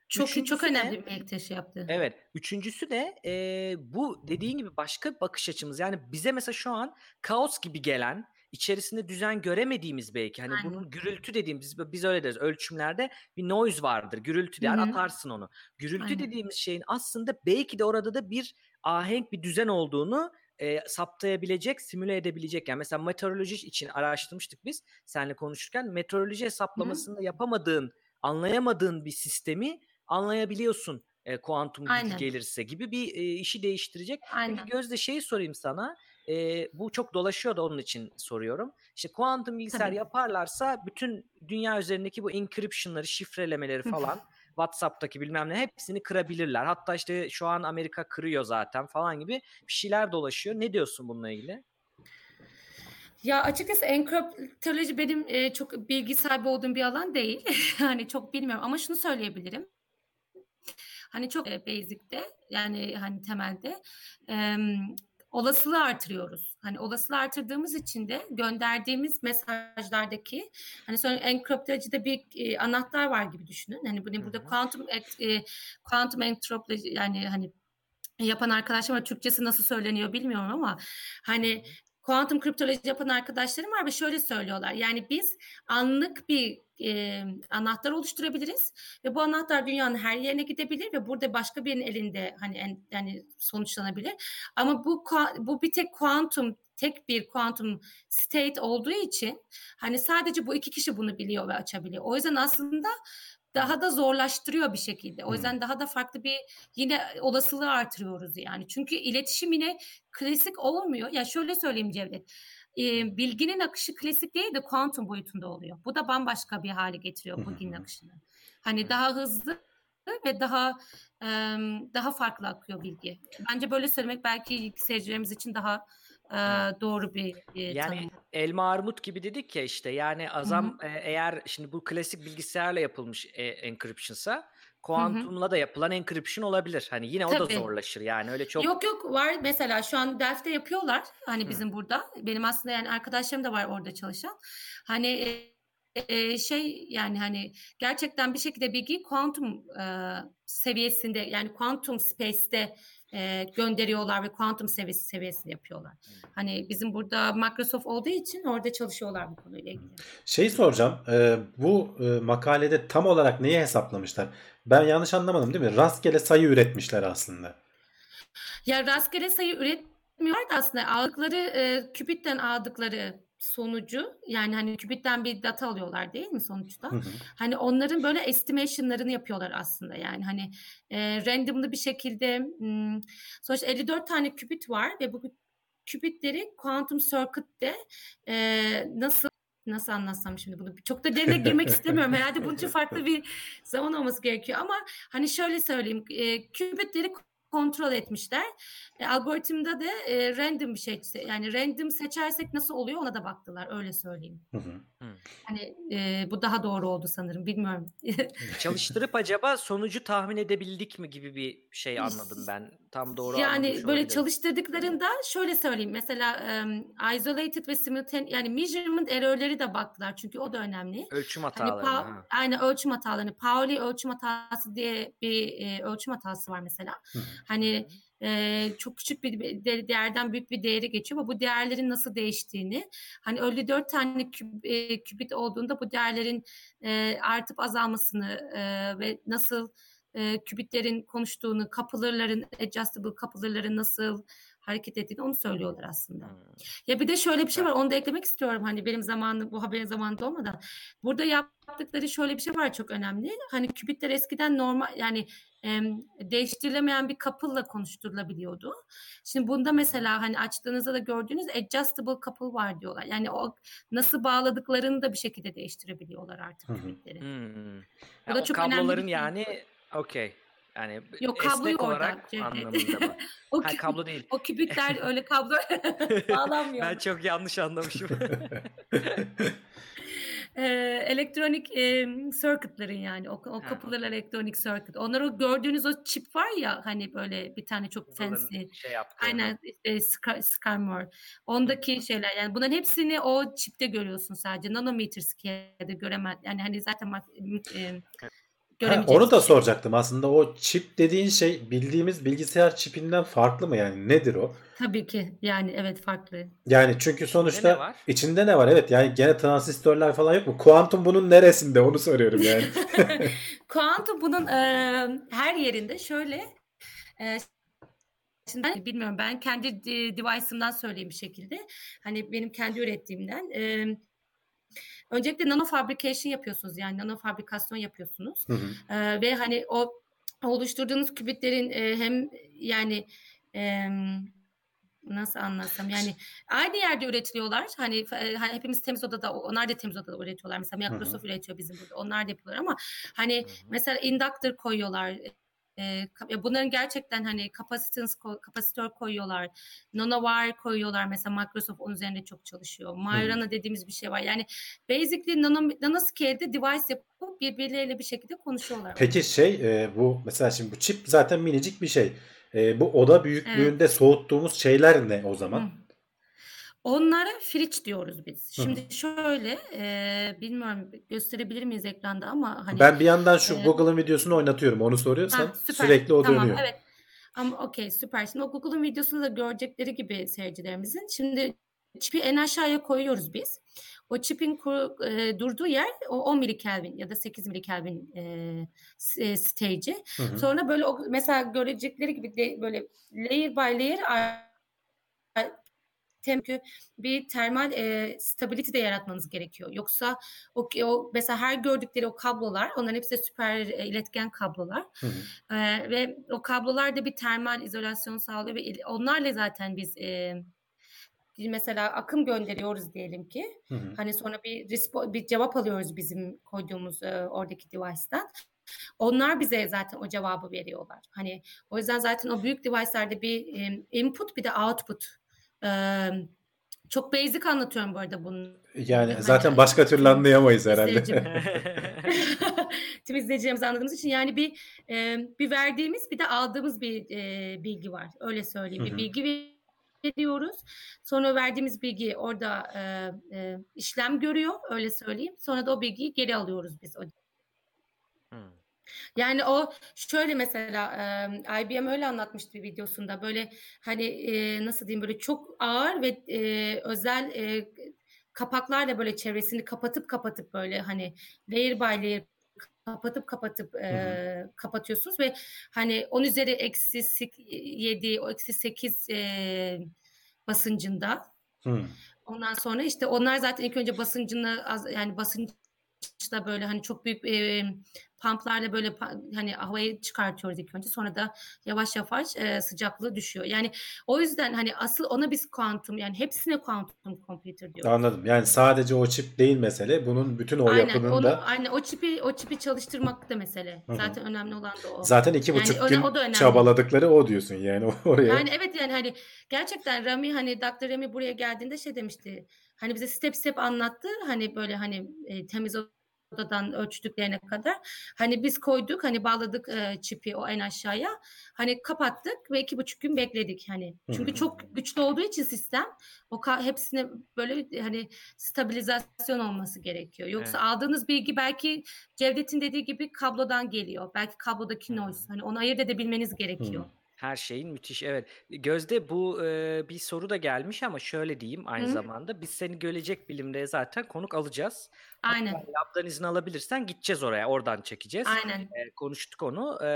Çok çok Üçüncüsü önemli de bir mihenk taşı yaptı. Evet. Üçüncüsü de e, bu dediğin gibi başka bir bakış açımız. Yani bize mesela şu an kaos gibi gelen, içerisinde düzen göremediğimiz belki. Hani Aynen. bunun gürültü dediğimiz, biz öyle deriz. Ölçümlerde bir noise vardır. Gürültü der, Hı hı. atarsın onu. Gürültü Aynen. dediğimiz şeyin aslında belki de orada da bir ahenk, bir düzen olduğunu e, saptayabilecek, simüle edebilecek. Yani mesela meteoroloji için araştırmıştık biz seninle konuşurken. Meteoroloji hesaplamasında yapamadığın, anlayamadığın bir sistemi anlayabiliyorsun e, kuantum gücü gelirse gibi bir e, işi değiştirecek. Aynen. Peki Gözde şeyi sorayım sana. E, bu çok dolaşıyor da onun için soruyorum. İşte kuantum bilgisayar Tabii. yaparlarsa bütün dünya üzerindeki bu encryption'ları, şifrelemeleri falan WhatsApp'taki bilmem ne hepsini kırabilirler. Hatta işte şu an Amerika kırıyor zaten falan gibi bir şeyler dolaşıyor. Ne diyorsun bununla ilgili? Ya açıkçası enkriptoloji benim e, çok bilgi sahibi olduğum bir alan değil. hani çok bilmiyorum ama şunu söyleyebilirim. Hani çok e, basic'te yani hani temelde e, olasılığı artırıyoruz. Hani olasılığı artırdığımız için de gönderdiğimiz mesajlardaki hani sonra enkriptolojide bir e, anahtar var gibi düşünün. Hani bunu burada Hı hı. kuantum e, kuantum enkriptoloji yani hani yapan arkadaşlarım var. Türkçesi nasıl söyleniyor bilmiyorum ama hani kuantum kriptoloji yapan arkadaşlarım var ve şöyle söylüyorlar. Yani biz anlık bir e, anahtar oluşturabiliriz ve bu anahtar dünyanın her yerine gidebilir ve burada başka birinin elinde hani en, yani sonuçlanabilir. Ama bu bu bir tek kuantum tek bir kuantum state olduğu için hani sadece bu iki kişi bunu biliyor ve açabiliyor. O yüzden aslında daha da zorlaştırıyor bir şekilde. O Hmm. yüzden daha da farklı bir yine olasılığı artırıyoruz yani. Çünkü iletişim yine klasik olmuyor. Ya şöyle söyleyeyim Cevdet. E, bilginin akışı klasik değil de kuantum boyutunda oluyor. Bu da bambaşka bir hale getiriyor bilginin akışını. Hani daha hızlı ve daha daha farklı akıyor bilgi. Bence böyle söylemek belki seyircilerimiz için daha doğru bir yani tanım. elma armut gibi dedik ya işte yani azam Hı-hı. eğer şimdi bu klasik bilgisayarla yapılmış e, encryption'sa kuantumla da yapılan encryption olabilir. Hani yine Tabii. o da zorlaşır yani öyle çok. Yok yok var mesela şu an Delft'te yapıyorlar hani bizim Hı. burada. Benim aslında yani arkadaşlarım da var orada çalışan. Hani e, şey yani hani gerçekten bir şekilde bilgi kuantum e, seviyesinde yani kuantum space'te e, gönderiyorlar ve kuantum seviyesi seviyesinde yapıyorlar. Hani bizim burada Microsoft olduğu için orada çalışıyorlar bu konuyla ilgili. Şey soracağım. E, bu e, makalede tam olarak neyi hesaplamışlar? Ben yanlış anlamadım değil mi? Rastgele sayı üretmişler aslında. Ya rastgele sayı üretmiyorlar da aslında aldıkları e, kübitten aldıkları sonucu yani hani kübitten bir data alıyorlar değil mi sonuçta? Hı hı. Hani onların böyle estimation'larını yapıyorlar aslında yani hani e, randomlı bir şekilde m, sonuçta 54 tane kübit var ve bu kübitleri quantum circuit'te e, nasıl nasıl anlatsam şimdi bunu çok da derine girmek istemiyorum. Herhalde bunun için farklı bir zaman olması gerekiyor ama hani şöyle söyleyeyim e, kübitleri kontrol etmişler. E, algoritmda da e, random bir şey yani random seçersek nasıl oluyor ona da baktılar öyle söyleyeyim. Hı hı. Hani e, bu daha doğru oldu sanırım bilmiyorum. Çalıştırıp acaba sonucu tahmin edebildik mi gibi bir şey anladım ben. Tam doğru Yani böyle çalıştırdıklarında şöyle söyleyeyim mesela um, isolated ve simultaneous yani measurement error'leri de baktılar çünkü o da önemli. Ölçüm hataları. Hani pa- aynı ölçüm hatalarını. Pauli ölçüm hatası diye bir e, ölçüm hatası var mesela. Hı. Hani çok küçük bir değerden büyük bir değeri geçiyor ama bu değerlerin nasıl değiştiğini hani öyle dört tane küb, e, kübit olduğunda bu değerlerin artıp azalmasını ve nasıl e, kübitlerin konuştuğunu, kapılırların, adjustable kapılırların nasıl hareket ettiğini onu söylüyorlar aslında. Hmm. Ya bir de şöyle bir şey var onu da eklemek istiyorum hani benim zamanım bu haberin zamanında olmadan. Burada yaptıkları şöyle bir şey var çok önemli. Hani kübitler eskiden normal yani e, değiştirilemeyen bir kapılla konuşturulabiliyordu. Şimdi bunda mesela hani açtığınızda da gördüğünüz adjustable couple var diyorlar. Yani o nasıl bağladıklarını da bir şekilde değiştirebiliyorlar artık kübitleri. Hmm. Bu da çok kabloların önemli. Şey. yani okey. Yani Yok kablo esnek olarak anlamında mı? o ha, kablo değil. O kübitler öyle kablo bağlanmıyor. ben çok yanlış anlamışım. e, elektronik e, circuit'ların yani o, o kapılar elektronik circuit. Onlar o gördüğünüz o çip var ya hani böyle bir tane çok fancy. Şey Aynen e, Skymer. Ondaki şeyler yani bunların hepsini o çipte görüyorsun sadece. Nanometer scale'de göremez. Yani hani zaten e, Ha, onu da soracaktım aslında o çip dediğin şey bildiğimiz bilgisayar çipinden farklı mı yani nedir o? Tabii ki yani evet farklı. Yani çünkü sonuçta ne var? içinde ne var evet yani gene transistörler falan yok mu? Kuantum bunun neresinde onu soruyorum yani. Kuantum bunun e, her yerinde şöyle e, Şimdi ben bilmiyorum ben kendi device'ımdan söyleyeyim bir şekilde. Hani benim kendi ürettiğimden. E, Öncelikle nano fabrication yapıyorsunuz yani nano fabrikasyon yapıyorsunuz. Hı hı. E, ve hani o oluşturduğunuz kübitlerin e, hem yani e, nasıl anlatsam yani aynı yerde üretiliyorlar. Hani, hani hepimiz temiz odada onlar da temiz odada üretiyorlar. Mesela Microsoft Hı-hı. üretiyor bizim burada. Onlar da yapıyorlar ama hani Hı-hı. mesela inductor koyuyorlar. E, bunların gerçekten hani kapasitans kapasitör koyuyorlar. Nanowire koyuyorlar. Mesela Microsoft onun üzerinde çok çalışıyor. Myrana hmm. dediğimiz bir şey var. Yani basically nano, nanoscale'de device yapıp birbirleriyle bir şekilde konuşuyorlar. Peki şey e, bu mesela şimdi bu çip zaten minicik bir şey. E, bu oda büyüklüğünde evet. soğuttuğumuz şeyler ne o zaman? Hmm. Onlara fridge diyoruz biz. Şimdi Hı. şöyle e, bilmiyorum gösterebilir miyiz ekranda ama hani Ben bir yandan şu e, Google'ın videosunu oynatıyorum. Onu soruyorsan ha, sürekli o tamam, dönüyor. Evet. Ama okey süper. Şimdi o Google'ın videosunu da görecekleri gibi seyircilerimizin. Şimdi çipi en aşağıya koyuyoruz biz. O çipin kuru, e, durduğu yer o 10 milikelvin ya da 8 milikelvin e, e, stage'i. Sonra böyle o, mesela görecekleri gibi de, böyle layer by layer çünkü bir termal e, stability de yaratmanız gerekiyor. Yoksa o, o mesela her gördükleri o kablolar onların hepsi de süper e, iletken kablolar. Hı hı. E, ve o kablolar da bir termal izolasyon sağlıyor ve onlarla zaten biz e, mesela akım gönderiyoruz diyelim ki. Hı hı. Hani sonra bir bir cevap alıyoruz bizim koyduğumuz e, oradaki device'dan. Onlar bize zaten o cevabı veriyorlar. Hani o yüzden zaten o büyük device'larda bir e, input bir de output çok basic anlatıyorum bu arada bunu. Yani zaten başka türlü anlayamayız herhalde. Tüm izleyicilerimiz anladığımız için yani bir e, bir verdiğimiz bir de aldığımız bir e, bilgi var. Öyle söyleyeyim. Bir bilgi veriyoruz. Sonra verdiğimiz bilgi orada e, e, işlem görüyor. Öyle söyleyeyim. Sonra da o bilgiyi geri alıyoruz biz. O yani o şöyle mesela e, IBM öyle anlatmıştı bir videosunda böyle hani e, nasıl diyeyim böyle çok ağır ve e, özel e, kapaklarla böyle çevresini kapatıp kapatıp böyle hani layer by layer kapatıp kapatıp e, kapatıyorsunuz ve hani 10 üzeri eksi 7 o eksi 8 e, basıncında. Hı. Ondan sonra işte onlar zaten ilk önce basıncını az yani basınçla böyle hani çok büyük e, pumplarla böyle hani havayı çıkartıyoruz ilk önce. Sonra da yavaş yavaş e, sıcaklığı düşüyor. Yani o yüzden hani asıl ona biz kuantum yani hepsine kuantum computer diyoruz. Anladım. Yani sadece o çip değil mesele. Bunun bütün o aynen, yapının onu, da aynen o çipi o çipi çalıştırmak da mesele. Hı-hı. Zaten önemli olan da o. Zaten iki buçuk yani gün o çabaladıkları o diyorsun yani oraya. Yani evet yani hani gerçekten Rami hani Dr. Rami buraya geldiğinde şey demişti. Hani bize step step anlattı. Hani böyle hani e, temiz odadan ölçtüklerine kadar. Hani biz koyduk hani bağladık e, çipi o en aşağıya. Hani kapattık ve iki buçuk gün bekledik hani. Çünkü çok güçlü olduğu için sistem o hepsine böyle hani stabilizasyon olması gerekiyor. Yoksa evet. aldığınız bilgi belki Cevdet'in dediği gibi kablodan geliyor. Belki kablodaki noise. Hani onu ayırt edebilmeniz gerekiyor. Her şeyin müthiş evet. Gözde bu e, bir soru da gelmiş ama şöyle diyeyim aynı Hı. zamanda biz seni Gelecek Bilim'de zaten konuk alacağız. Aynen. Lab'dan izin alabilirsen gideceğiz oraya oradan çekeceğiz. Aynen. E, konuştuk onu. E,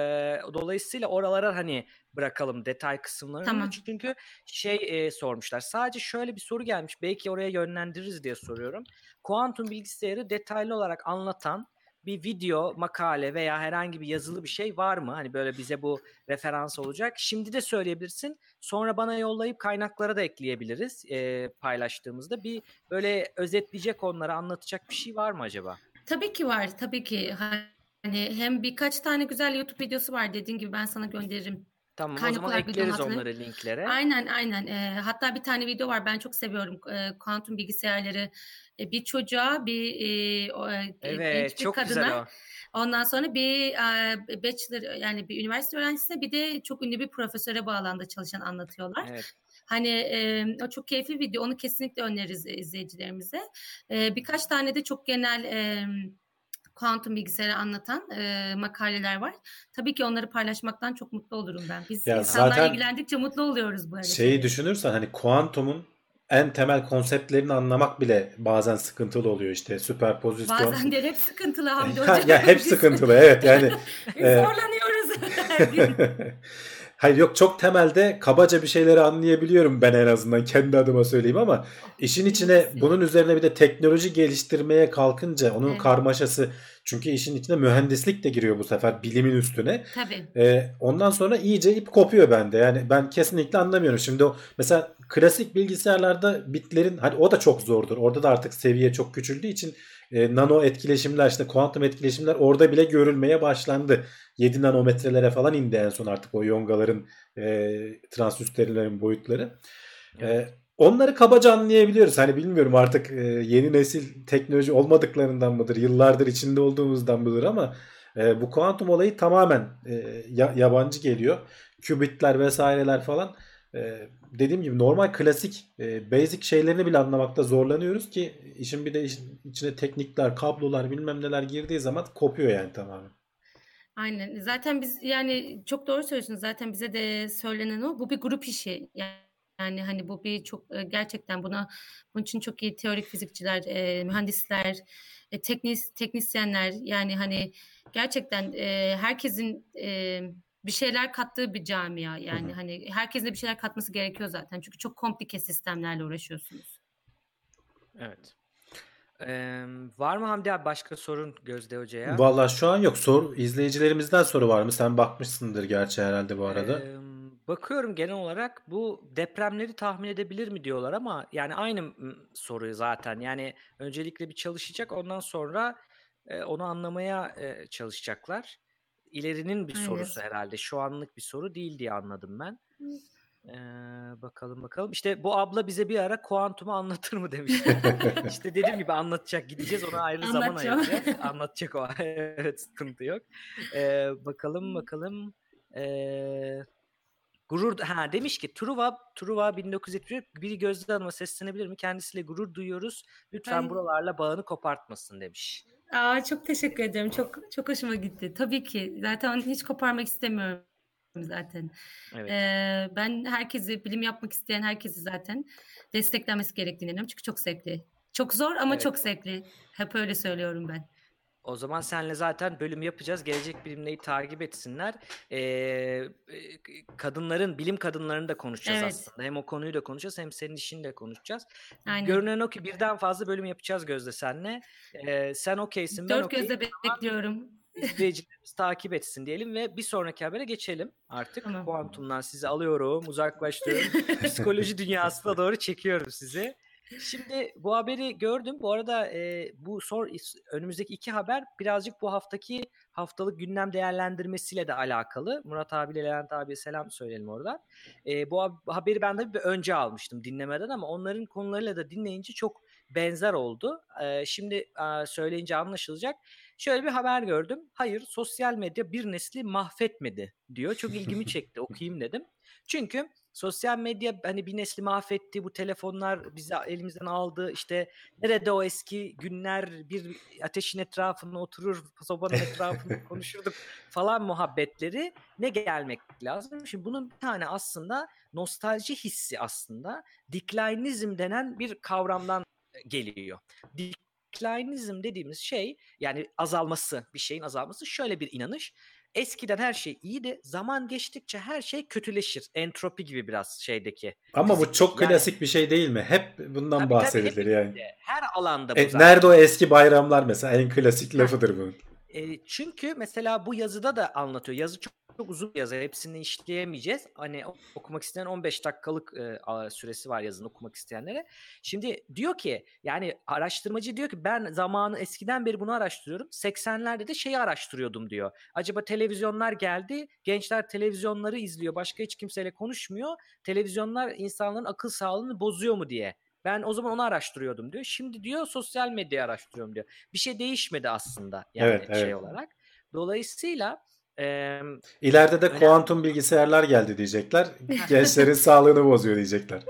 dolayısıyla oralara hani bırakalım detay kısımlarını. Tamam. Çünkü şey e, sormuşlar. Sadece şöyle bir soru gelmiş. Belki oraya yönlendiririz diye soruyorum. Kuantum bilgisayarı detaylı olarak anlatan bir video, makale veya herhangi bir yazılı bir şey var mı? Hani böyle bize bu referans olacak. Şimdi de söyleyebilirsin. Sonra bana yollayıp kaynaklara da ekleyebiliriz e, paylaştığımızda. Bir böyle özetleyecek onları anlatacak bir şey var mı acaba? Tabii ki var. Tabii ki. Hani hem birkaç tane güzel YouTube videosu var dediğin gibi ben sana gönderirim. Tamam Kaynak o zaman ekleriz onları linklere. Aynen aynen. E, hatta bir tane video var ben çok seviyorum. E, kuantum bilgisayarları e, bir çocuğa bir e, o, evet, genç bir çok kadına. Güzel o. Ondan sonra bir e, bachelor yani bir üniversite öğrencisine bir de çok ünlü bir profesöre bağlandı çalışan anlatıyorlar. Evet. Hani e, o çok keyifli video. Onu kesinlikle öneririz izleyicilerimize. E, birkaç tane de çok genel e, kuantum bilgisayarı anlatan e, makaleler var. Tabii ki onları paylaşmaktan çok mutlu olurum ben. Biz ya insanlar ilgilendikçe mutlu oluyoruz böyle. Şeyi düşünürsen hani kuantumun en temel konseptlerini anlamak bile bazen sıkıntılı oluyor işte süperpozisyon. Bazen de hep sıkıntılı Hamdi Hocam. ya hep sıkıntılı evet yani. Zorlanıyoruz. Hayır yok çok temelde kabaca bir şeyleri anlayabiliyorum ben en azından kendi adıma söyleyeyim ama işin içine bunun üzerine bir de teknoloji geliştirmeye kalkınca onun evet. karmaşası çünkü işin içine mühendislik de giriyor bu sefer bilimin üstüne. Tabii. Ee, ondan sonra iyice ip kopuyor bende. Yani ben kesinlikle anlamıyorum. Şimdi o mesela klasik bilgisayarlarda bitlerin hani o da çok zordur. Orada da artık seviye çok küçüldüğü için e, nano etkileşimler işte kuantum etkileşimler orada bile görülmeye başlandı. 7 nanometrelere falan indi en son artık o yongaların e, transüsterilerin boyutları. E, evet. E, onları kabaca anlayabiliyoruz. Hani bilmiyorum artık e, yeni nesil teknoloji olmadıklarından mıdır, yıllardır içinde olduğumuzdan mıdır ama e, bu kuantum olayı tamamen e, ya, yabancı geliyor. Kübitler vesaireler falan e, dediğim gibi normal klasik e, basic şeylerini bile anlamakta zorlanıyoruz ki işin bir de içine teknikler, kablolar bilmem neler girdiği zaman kopuyor yani tamamen. Aynen. Zaten biz yani çok doğru söylüyorsunuz. Zaten bize de söylenen o. Bu bir grup işi. Yani hani bu bir çok gerçekten buna bunun için çok iyi teorik fizikçiler, e, mühendisler, e, teknis teknisyenler yani hani gerçekten e, herkesin e, bir şeyler kattığı bir camia yani Hı-hı. hani herkesin de bir şeyler katması gerekiyor zaten çünkü çok komplike sistemlerle uğraşıyorsunuz. Evet. Ee, var mı Hamdi abi başka sorun Gözde Hoca'ya? Valla şu an yok. Sor, izleyicilerimizden soru var mı? Sen bakmışsındır gerçi herhalde bu arada. Ee, Bakıyorum genel olarak bu depremleri tahmin edebilir mi diyorlar ama yani aynı soruyu zaten. Yani öncelikle bir çalışacak ondan sonra e, onu anlamaya e, çalışacaklar. İlerinin bir Evet. sorusu herhalde. Şu anlık bir soru değil diye anladım ben. Ee, bakalım bakalım. İşte bu abla bize bir ara kuantumu anlatır mı demiş. işte dediğim gibi anlatacak. Gideceğiz ona ayrı zaman ayıracağız. Anlatacak o. evet sıkıntı yok. Ee, bakalım bakalım. Ee, gurur ha demiş ki Truva Truva 1971 biri Gözde Hanım'a seslenebilir mi? Kendisiyle gurur duyuyoruz. Lütfen Ay. buralarla bağını kopartmasın demiş. Aa, çok teşekkür ederim. Çok çok hoşuma gitti. Tabii ki. Zaten hiç koparmak istemiyorum zaten. Evet. Ee, ben herkesi, bilim yapmak isteyen herkesi zaten desteklenmesi gerektiğini inanıyorum. Çünkü çok zevkli. Çok zor ama Evet. çok zevkli. Hep öyle söylüyorum ben. O zaman senle zaten bölüm yapacağız. Gelecek bilimleri takip etsinler. Ee, e, kadınların, bilim kadınlarını da konuşacağız Evet. aslında. Hem o konuyu da konuşacağız hem senin işini de konuşacağız. Aynen. Görünen o ki birden fazla bölüm yapacağız Gözde senle. Ee, sen okeysin ben Dört okeyim. gözle bekliyorum. İzleyicilerimiz takip etsin diyelim ve bir sonraki habere geçelim artık. Tamam. Kuantumdan sizi alıyorum, uzaklaştırıyorum. Psikoloji dünyasına doğru çekiyorum sizi. Şimdi bu haberi gördüm. Bu arada e, bu sor önümüzdeki iki haber birazcık bu haftaki haftalık gündem değerlendirmesiyle de alakalı. Murat abiyle Levent abiye selam söyleyelim oradan. E, bu hab- haberi ben de bir önce almıştım dinlemeden ama onların konularıyla da dinleyince çok benzer oldu. E, şimdi e, söyleyince anlaşılacak. Şöyle bir haber gördüm. Hayır sosyal medya bir nesli mahvetmedi diyor. Çok ilgimi çekti okuyayım dedim. Çünkü sosyal medya hani bir nesli mahvetti. Bu telefonlar bizi elimizden aldı. İşte nerede o eski günler bir ateşin etrafında oturur sobanın etrafında konuşurduk falan muhabbetleri ne gelmek lazım? Şimdi bunun bir tane aslında nostalji hissi aslında declinism denen bir kavramdan geliyor. Declinism dediğimiz şey yani azalması bir şeyin azalması şöyle bir inanış. Eskiden her şey iyiydi. Zaman geçtikçe her şey kötüleşir. Entropi gibi biraz şeydeki. Ama bu Fizik- çok yani- klasik bir şey değil mi? Hep bundan Tabii tabii, bahsedilir yani. hepimizde, Her alanda bu E, zaten. nerede o eski bayramlar mesela en klasik lafıdır bunun. E, çünkü mesela bu yazıda da anlatıyor. Yazı çok, çok uzun bir yazı. Hepsini işleyemeyeceğiz. Hani okumak isteyen 15 dakikalık e, süresi var yazını okumak isteyenlere. Şimdi diyor ki yani araştırmacı diyor ki ben zamanı eskiden beri bunu araştırıyorum. 80'lerde de şeyi araştırıyordum diyor. Acaba televizyonlar geldi. Gençler televizyonları izliyor. Başka hiç kimseyle konuşmuyor. Televizyonlar insanların akıl sağlığını bozuyor mu diye. Ben o zaman onu araştırıyordum diyor. Şimdi diyor sosyal medyayı araştırıyorum diyor. Bir şey değişmedi aslında yani Evet, şey evet. olarak. Dolayısıyla e, İleride de Önemli. kuantum bilgisayarlar geldi diyecekler. Gençlerin sağlığını bozuyor diyecekler.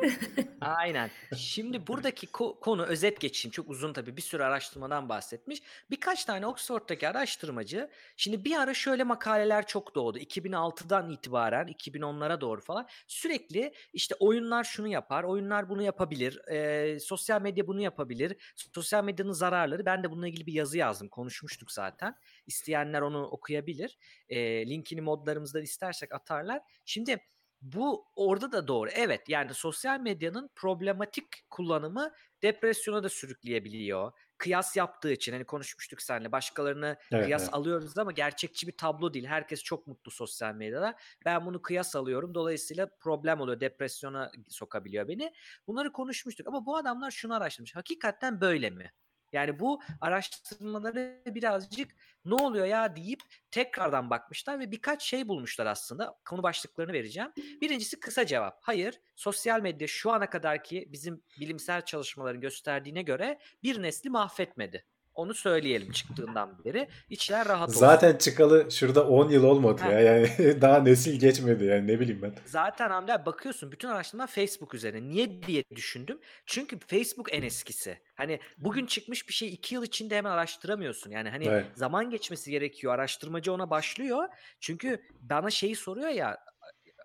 aynen. Şimdi buradaki ko- konu özet geçeyim. Çok uzun tabii bir sürü araştırmadan bahsetmiş. Birkaç tane Oxford'daki araştırmacı şimdi bir ara şöyle makaleler çok doğdu. 2006'dan itibaren 2010'lara doğru falan sürekli işte oyunlar şunu yapar, oyunlar bunu yapabilir, e, sosyal medya bunu yapabilir, sosyal medyanın zararları. Ben de bununla ilgili bir yazı yazdım. Konuşmuştuk zaten. İsteyenler onu okuyabilir. E, linkini modlarımızdan istersek atarlar. Şimdi bu orada da doğru. Evet yani sosyal medyanın problematik kullanımı depresyona da sürükleyebiliyor. Kıyas yaptığı için hani konuşmuştuk seninle başkalarını Evet, kıyas evet. alıyoruz ama gerçekçi bir tablo değil. Herkes çok mutlu sosyal medyada. Ben bunu kıyas alıyorum. Dolayısıyla problem oluyor. Depresyona sokabiliyor beni. Bunları konuşmuştuk ama bu adamlar şunu araştırmış. Hakikaten böyle mi? Yani bu araştırmaları birazcık ne oluyor ya deyip tekrardan bakmışlar ve birkaç şey bulmuşlar aslında. Konu başlıklarını vereceğim. Birincisi kısa cevap. Hayır, sosyal medya şu ana kadarki bizim bilimsel çalışmaların gösterdiğine göre bir nesli mahvetmedi. Onu söyleyelim çıktığından beri. İçler rahat olsun. Zaten çıkalı şurada 10 yıl olmadı Ha. ya. Yani daha nesil geçmedi yani ne bileyim ben. Zaten Hamdi abi bakıyorsun bütün araştırmalar Facebook üzerine. Niye diye düşündüm. Çünkü Facebook en eskisi. Hani bugün çıkmış bir şey iki yıl içinde hemen araştıramıyorsun. Yani hani Evet. zaman geçmesi gerekiyor. Araştırmacı ona başlıyor. Çünkü bana şeyi soruyor ya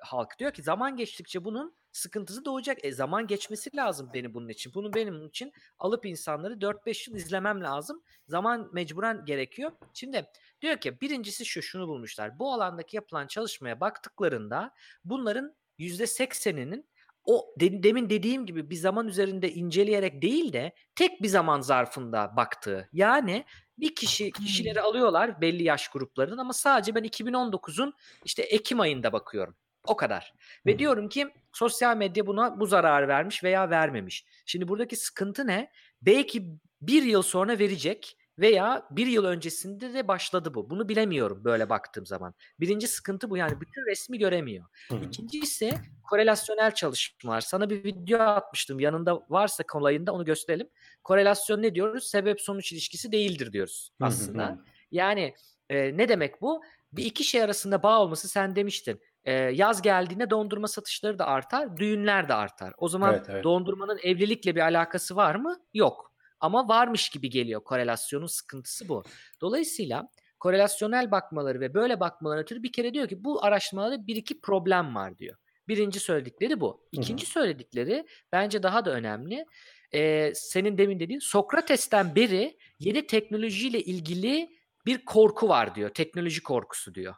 halk diyor ki zaman geçtikçe bunun sıkıntısı doğacak. E zaman geçmesi lazım beni bunun için. Bunu benim için alıp insanları 4-5 yıl izlemem lazım. Zaman mecburen gerekiyor. Şimdi diyor ki birincisi şu şunu bulmuşlar. Bu alandaki yapılan çalışmaya baktıklarında bunların %80'inin o de- demin dediğim gibi bir zaman üzerinde inceleyerek değil de tek bir zaman zarfında baktığı. Yani bir kişi kişileri alıyorlar belli yaş gruplarının ama sadece ben 2019'un işte Ekim ayında bakıyorum. O kadar. Ve diyorum ki sosyal medya buna bu zararı vermiş veya vermemiş. Şimdi buradaki sıkıntı ne? Belki bir yıl sonra verecek veya bir yıl öncesinde de başladı bu. Bunu bilemiyorum böyle baktığım zaman. Birinci sıkıntı bu yani bütün resmi göremiyor. İkinci ise korelasyonel çalışmalar. Sana bir video atmıştım yanında varsa kolayında onu gösterelim. Korelasyon ne diyoruz? Sebep sonuç ilişkisi değildir diyoruz aslında. Yani e, ne demek bu? Bir iki şey arasında bağ olması sen demiştin. E, yaz geldiğinde dondurma satışları da artar, düğünler de artar. O zaman evet, evet. dondurmanın evlilikle bir alakası var mı? Yok. Ama varmış gibi geliyor korelasyonun sıkıntısı bu. Dolayısıyla korelasyonel bakmaları ve böyle bakmaları ötürü bir kere diyor ki bu araştırmalarda bir iki problem var diyor. Birinci söyledikleri bu. İkinci Hı-hı. söyledikleri bence daha da önemli. Ee, senin demin dediğin Sokrates'ten beri yeni teknolojiyle ilgili bir korku var diyor. Teknoloji korkusu diyor.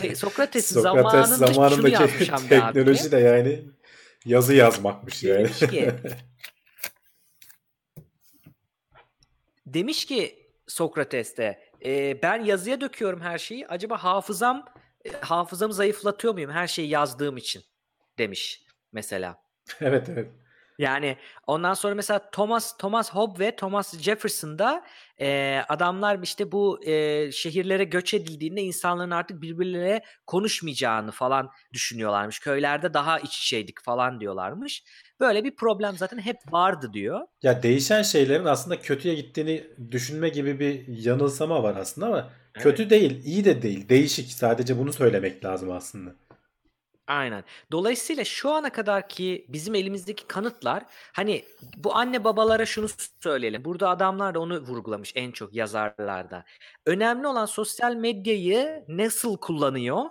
Te- Sokrates, Sokrates zamanında, zamanındaki teknoloji de yani yazı yazmakmış yani. Demiş ki demiş ki Sokrates de e, ben yazıya döküyorum her şeyi. Acaba hafızam e, hafızamı zayıflatıyor muyum her şeyi yazdığım için demiş mesela. evet evet. Yani ondan sonra mesela Thomas Thomas Hobbes ve Thomas Jefferson'da e, adamlar işte bu e, şehirlere göç edildiğinde insanların artık birbirleriyle konuşmayacağını falan düşünüyorlarmış. Köylerde daha iç içeydik falan diyorlarmış. Böyle bir problem zaten hep vardı diyor. Ya değişen şeylerin aslında kötüye gittiğini düşünme gibi bir yanılsama var aslında ama evet. kötü değil, iyi de değil. Değişik. Sadece bunu söylemek lazım aslında. Aynen. Dolayısıyla şu ana kadar ki bizim elimizdeki kanıtlar hani bu anne babalara şunu söyleyelim. Burada adamlar da onu vurgulamış en çok yazarlarda. Önemli olan sosyal medyayı nasıl kullanıyor,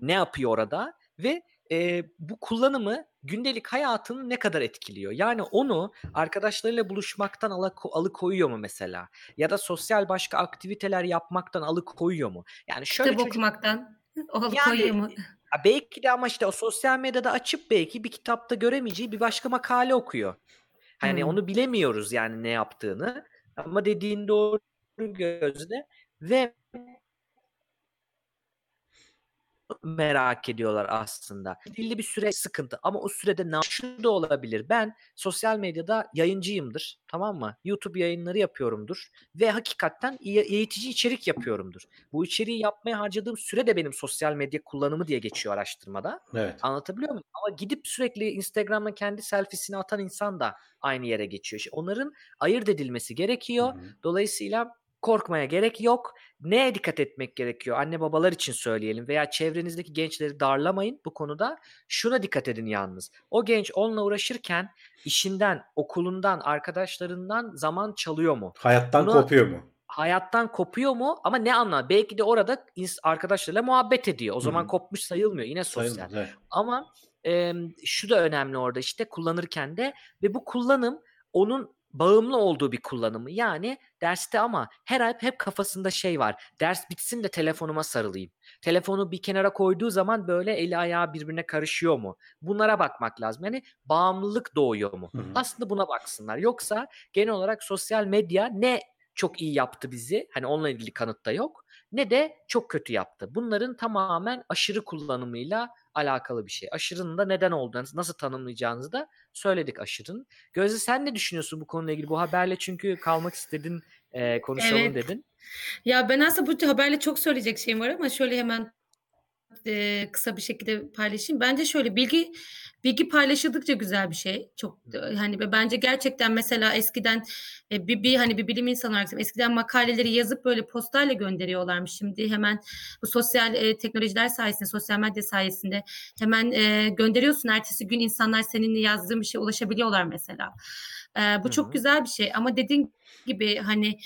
ne yapıyor orada ve e, bu kullanımı gündelik hayatını ne kadar etkiliyor? Yani onu arkadaşlarıyla buluşmaktan alıkoyuyor mu mesela? Ya da sosyal başka aktiviteler yapmaktan alıkoyuyor mu? Yani şöyle Kitap çocuk... okumaktan alıkoyuyor yani, mu? Belki de ama işte o sosyal medyada açıp belki bir kitapta göremeyeceği bir başka makale okuyor. Hani hmm. onu bilemiyoruz yani ne yaptığını. Ama dediğin doğru gözde ve merak ediyorlar aslında. Belli bir süre sıkıntı ama o sürede ne şu da olabilir. Ben sosyal medyada yayıncıyımdır. Tamam mı? YouTube yayınları yapıyorumdur ve hakikaten eğitici içerik yapıyorumdur. Bu içeriği yapmaya harcadığım süre de benim sosyal medya kullanımı diye geçiyor araştırmada. Evet. Anlatabiliyor muyum? Ama gidip sürekli Instagram'a kendi selfiesini atan insan da aynı yere geçiyor. İşte onların ayırt edilmesi gerekiyor. Hı hı. Dolayısıyla korkmaya gerek yok. Neye dikkat etmek gerekiyor? Anne babalar için söyleyelim veya çevrenizdeki gençleri darlamayın bu konuda. Şuna dikkat edin yalnız. O genç onunla uğraşırken işinden, okulundan, arkadaşlarından zaman çalıyor mu? Hayattan Buna, kopuyor mu? Hayattan kopuyor mu? Ama ne anla? Belki de orada arkadaşlarıyla muhabbet ediyor. O zaman Hı-hı. kopmuş sayılmıyor. Yine sosyal. Sayılmaz, evet. Ama e, şu da önemli orada işte kullanırken de ve bu kullanım onun bağımlı olduğu bir kullanımı. Yani derste ama her hep hep kafasında şey var. Ders bitsin de telefonuma sarılayım. Telefonu bir kenara koyduğu zaman böyle eli ayağı birbirine karışıyor mu? Bunlara bakmak lazım. Yani bağımlılık doğuyor mu? Hı hı. Aslında buna baksınlar. Yoksa genel olarak sosyal medya ne çok iyi yaptı bizi. Hani onunla ilgili kanıt da yok. Ne de çok kötü yaptı. Bunların tamamen aşırı kullanımıyla alakalı bir şey. Aşırının da neden olduğunu, nasıl tanımlayacağınızı da söyledik aşırın. Gözde sen ne düşünüyorsun bu konuyla ilgili? Bu haberle çünkü kalmak istedin, e, konuşalım evet. dedin. Ya ben aslında bu haberle çok söyleyecek şeyim var ama şöyle hemen e, kısa bir şekilde paylaşayım. Bence şöyle bilgi bilgi paylaşıldıkça güzel bir şey. Çok hani bence gerçekten mesela eskiden e, bir, bir hani bir bilim insanı olarak eskiden makaleleri yazıp böyle postayla gönderiyorlarmış. Şimdi hemen bu sosyal e, teknolojiler sayesinde, sosyal medya sayesinde hemen e, gönderiyorsun. Ertesi gün insanlar seninle yazdığın bir şey ulaşabiliyorlar mesela. E, bu Hı-hı. çok güzel bir şey ama dediğin gibi hani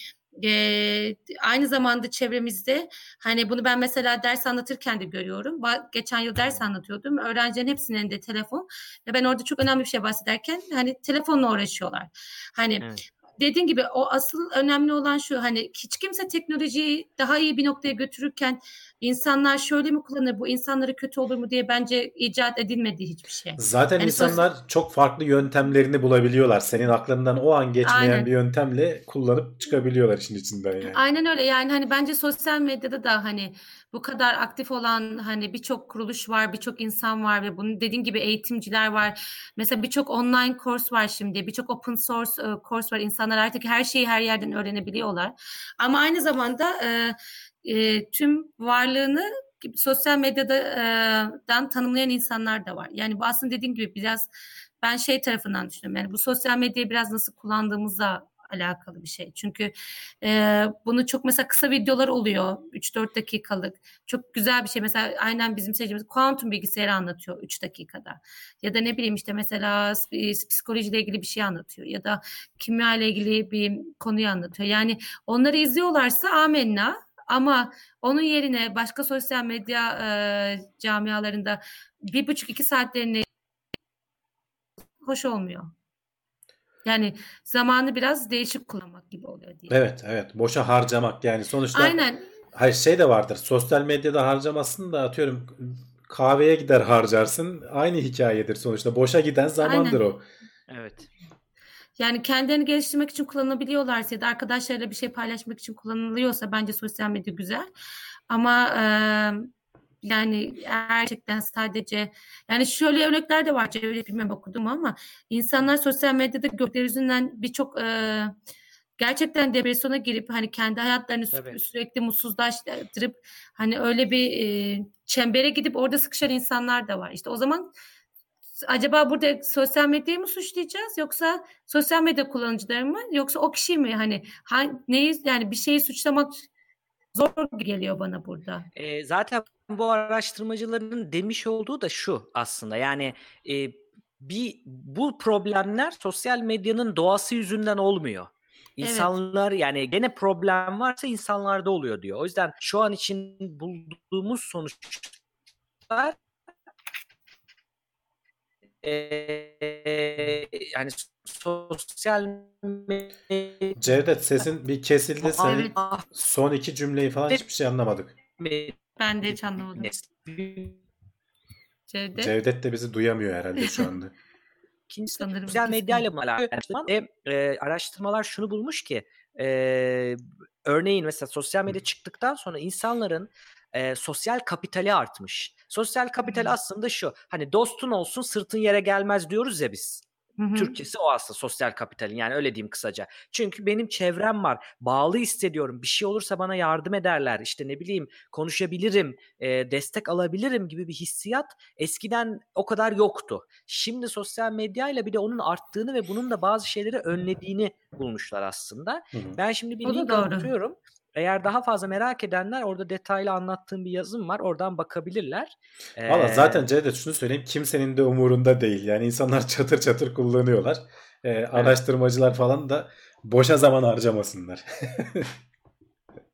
e, aynı zamanda çevremizde hani bunu ben mesela ders anlatırken de görüyorum. Geçen yıl ders anlatıyordum. Öğrencilerin hepsinin elinde telefon ve ben orada çok önemli bir şey bahsederken hani telefonla uğraşıyorlar. Hani evet dediğin gibi o asıl önemli olan şu hani hiç kimse teknolojiyi daha iyi bir noktaya götürürken insanlar şöyle mi kullanır bu insanları kötü olur mu diye bence icat edilmedi hiçbir şey. Zaten yani insanlar sos- çok farklı yöntemlerini bulabiliyorlar. Senin aklından o an geçmeyen Aynen. bir yöntemle kullanıp çıkabiliyorlar işin içinden yani. Aynen öyle yani hani bence sosyal medyada da hani bu kadar aktif olan hani birçok kuruluş var, birçok insan var ve bunun dediğin gibi eğitimciler var. Mesela birçok online kurs var şimdi, birçok open source e, kurs var. İnsanlar artık her şeyi her yerden öğrenebiliyorlar. Ama aynı zamanda e, e, tüm varlığını sosyal medyadan tanımlayan insanlar da var. Yani bu aslında dediğim gibi biraz ben şey tarafından düşünüyorum. Yani bu sosyal medyayı biraz nasıl kullandığımızla alakalı bir şey. Çünkü e, bunu çok mesela kısa videolar oluyor. 3-4 dakikalık. Çok güzel bir şey. Mesela aynen bizim seçtiğimiz kuantum bilgisayarı anlatıyor 3 dakikada. Ya da ne bileyim işte mesela psikolojiyle ilgili bir şey anlatıyor. Ya da kimya ile ilgili bir konuyu anlatıyor. Yani onları izliyorlarsa amenna ama onun yerine başka sosyal medya e, camialarında bir buçuk iki saatlerini hoş olmuyor. Yani zamanı biraz değişik kullanmak gibi oluyor diye. Evet evet boşa harcamak yani sonuçta. Aynen. Hayır şey de vardır sosyal medyada harcamasın da atıyorum kahveye gider harcarsın aynı hikayedir sonuçta boşa giden zamandır Aynen. o. Evet. Yani kendilerini geliştirmek için kullanabiliyorlarsa ya da arkadaşlarıyla bir şey paylaşmak için kullanılıyorsa bence sosyal medya güzel. Ama e, yani gerçekten sadece yani şöyle örnekler de var çevre bilmem okudum ama insanlar sosyal medyada gördükleri yüzünden birçok e, gerçekten depresyona girip hani kendi hayatlarını Tabii. sürekli mutsuzlaştırıp hani öyle bir e, çembere gidip orada sıkışan insanlar da var. İşte o zaman acaba burada sosyal medyayı mı suçlayacağız yoksa sosyal medya kullanıcıları mı yoksa o kişi mi hani neyi yani bir şeyi suçlamak zor geliyor bana burada. E, zaten bu araştırmacıların demiş olduğu da şu aslında yani e, bir bu problemler sosyal medyanın doğası yüzünden olmuyor. İnsanlar evet. yani gene problem varsa insanlarda oluyor diyor. O yüzden şu an için bulduğumuz sonuçlar e, yani sosyal Cevdet sesin bir kesildi. Senin son iki cümleyi falan hiçbir şey anlamadık. Ben de hiç anlamadım. Cevdet. Cevdet de bizi duyamıyor herhalde şu anda. İkincisi Sanırım sosyal medyayla mı alakalı? E, e, araştırmalar şunu bulmuş ki e, örneğin mesela sosyal medya çıktıktan sonra insanların e, sosyal kapitali artmış. Sosyal kapital aslında şu hani dostun olsun sırtın yere gelmez diyoruz ya biz. Hı Türkçesi o aslında sosyal kapitalin yani öyle diyeyim kısaca. Çünkü benim çevrem var. Bağlı hissediyorum. Bir şey olursa bana yardım ederler. İşte ne bileyim konuşabilirim, e, destek alabilirim gibi bir hissiyat eskiden o kadar yoktu. Şimdi sosyal medyayla bir de onun arttığını ve bunun da bazı şeyleri önlediğini bulmuşlar aslında. Hı hı. Ben şimdi bir link anlatıyorum. Eğer daha fazla merak edenler orada detaylı anlattığım bir yazım var. Oradan bakabilirler. Valla ee... zaten Cevdet şunu söyleyeyim. Kimsenin de umurunda değil. Yani insanlar çatır çatır kullanıyorlar. Ee, evet. Araştırmacılar falan da boşa zaman harcamasınlar.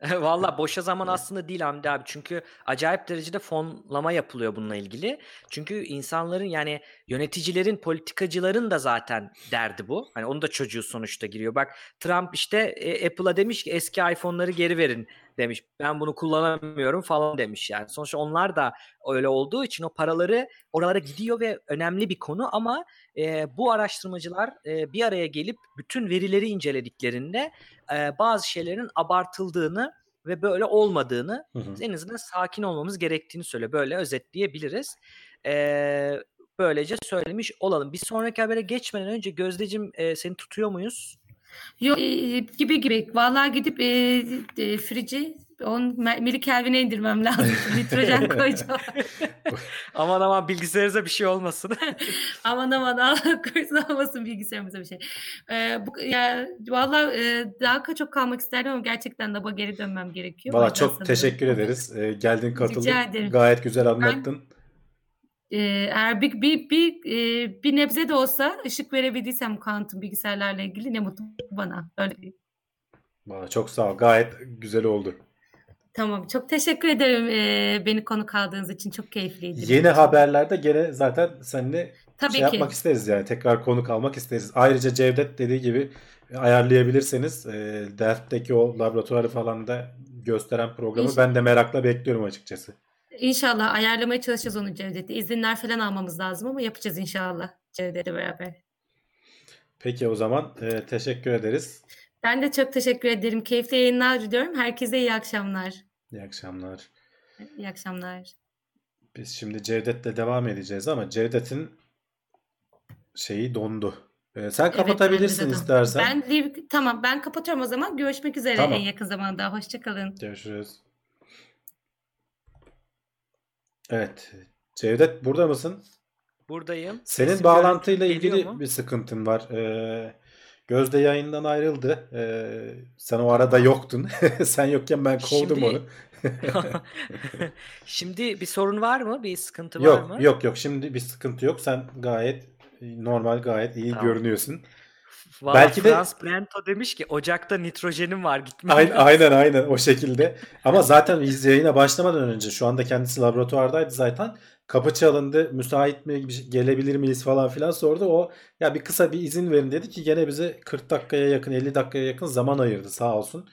Valla boşa zaman aslında değil Hamdi abi. Çünkü acayip derecede fonlama yapılıyor bununla ilgili. Çünkü insanların yani yöneticilerin, politikacıların da zaten derdi bu. Hani onu da çocuğu sonuçta giriyor. Bak Trump işte e, Apple'a demiş ki eski iPhone'ları geri verin demiş. Ben bunu kullanamıyorum falan demiş yani. Sonuçta onlar da öyle olduğu için o paraları oralara gidiyor ve önemli bir konu ama e, bu araştırmacılar e, bir araya gelip bütün verileri incelediklerinde e, bazı şeylerin abartıldığını ve böyle olmadığını hı hı. en azından sakin olmamız gerektiğini söyle. Böyle özetleyebiliriz. E, böylece söylemiş olalım. Bir sonraki habere geçmeden önce Gözdeciğim e, seni tutuyor muyuz? Yok e, gibi gibi. Vallahi gidip e, e, frici on milikelvine indirmem lazım. Nitrojen koyacağım. aman aman bilgisayarınıza bir şey olmasın. aman aman Allah korusun olmasın bilgisayarımıza bir şey. Ee, bu, ya, vallahi e, daha çok kalmak isterdim ama gerçekten de geri dönmem gerekiyor. Valla çok sanırım. teşekkür ederiz. Ee, geldin katıldın. Gayet güzel anlattın. Ben, eğer bir, bir, bir, bir nebze de olsa ışık verebildiysem kuantum bilgisayarlarla ilgili ne mutlu bana. Öyle Valla çok sağ ol. Gayet güzel oldu. Tamam. Çok teşekkür ederim beni konu kaldığınız için. Çok keyifliydi. Yeni haberlerde gene zaten seninle Tabii şey ki. yapmak isteriz yani. Tekrar konuk almak isteriz. Ayrıca Cevdet dediği gibi ayarlayabilirseniz e, dertteki o laboratuvarı falan da gösteren programı İnşallah. ben de merakla bekliyorum açıkçası. İnşallah ayarlamaya çalışacağız onu Cevdet'e. İzinler falan almamız lazım ama yapacağız inşallah Cevdet'le beraber. Peki o zaman e, teşekkür ederiz. Ben de çok teşekkür ederim. Keyifli yayınlar diliyorum. Herkese iyi akşamlar. İyi akşamlar. İyi akşamlar. Biz şimdi Cevdet'le devam edeceğiz ama Cevdet'in şeyi dondu. Ee, sen kapatabilirsin evet, istersen. Ben tamam ben kapatıyorum o zaman. Görüşmek üzere tamam. en yakın zamanda. Hoşçakalın. Görüşürüz. Evet. Cevdet burada mısın? Buradayım. Senin Sesim bağlantıyla ilgili mu? bir sıkıntın var. Ee, Gözde yayından ayrıldı. Ee, sen o arada yoktun. sen yokken ben kovdum Şimdi... onu. Şimdi bir sorun var mı? Bir sıkıntı yok, var mı? Yok yok. Şimdi bir sıkıntı yok. Sen gayet normal, gayet iyi tamam. görünüyorsun. Valla Belki de Frans Brento demiş ki Ocak'ta nitrojenim var gitmem aynen, aynen aynen o şekilde. Ama zaten biz yayına başlamadan önce şu anda kendisi laboratuvardaydı zaten. Kapı çalındı. Müsait mi gelebilir miyiz falan filan sordu. O ya bir kısa bir izin verin dedi ki gene bize 40 dakikaya yakın 50 dakikaya yakın zaman ayırdı sağ olsun.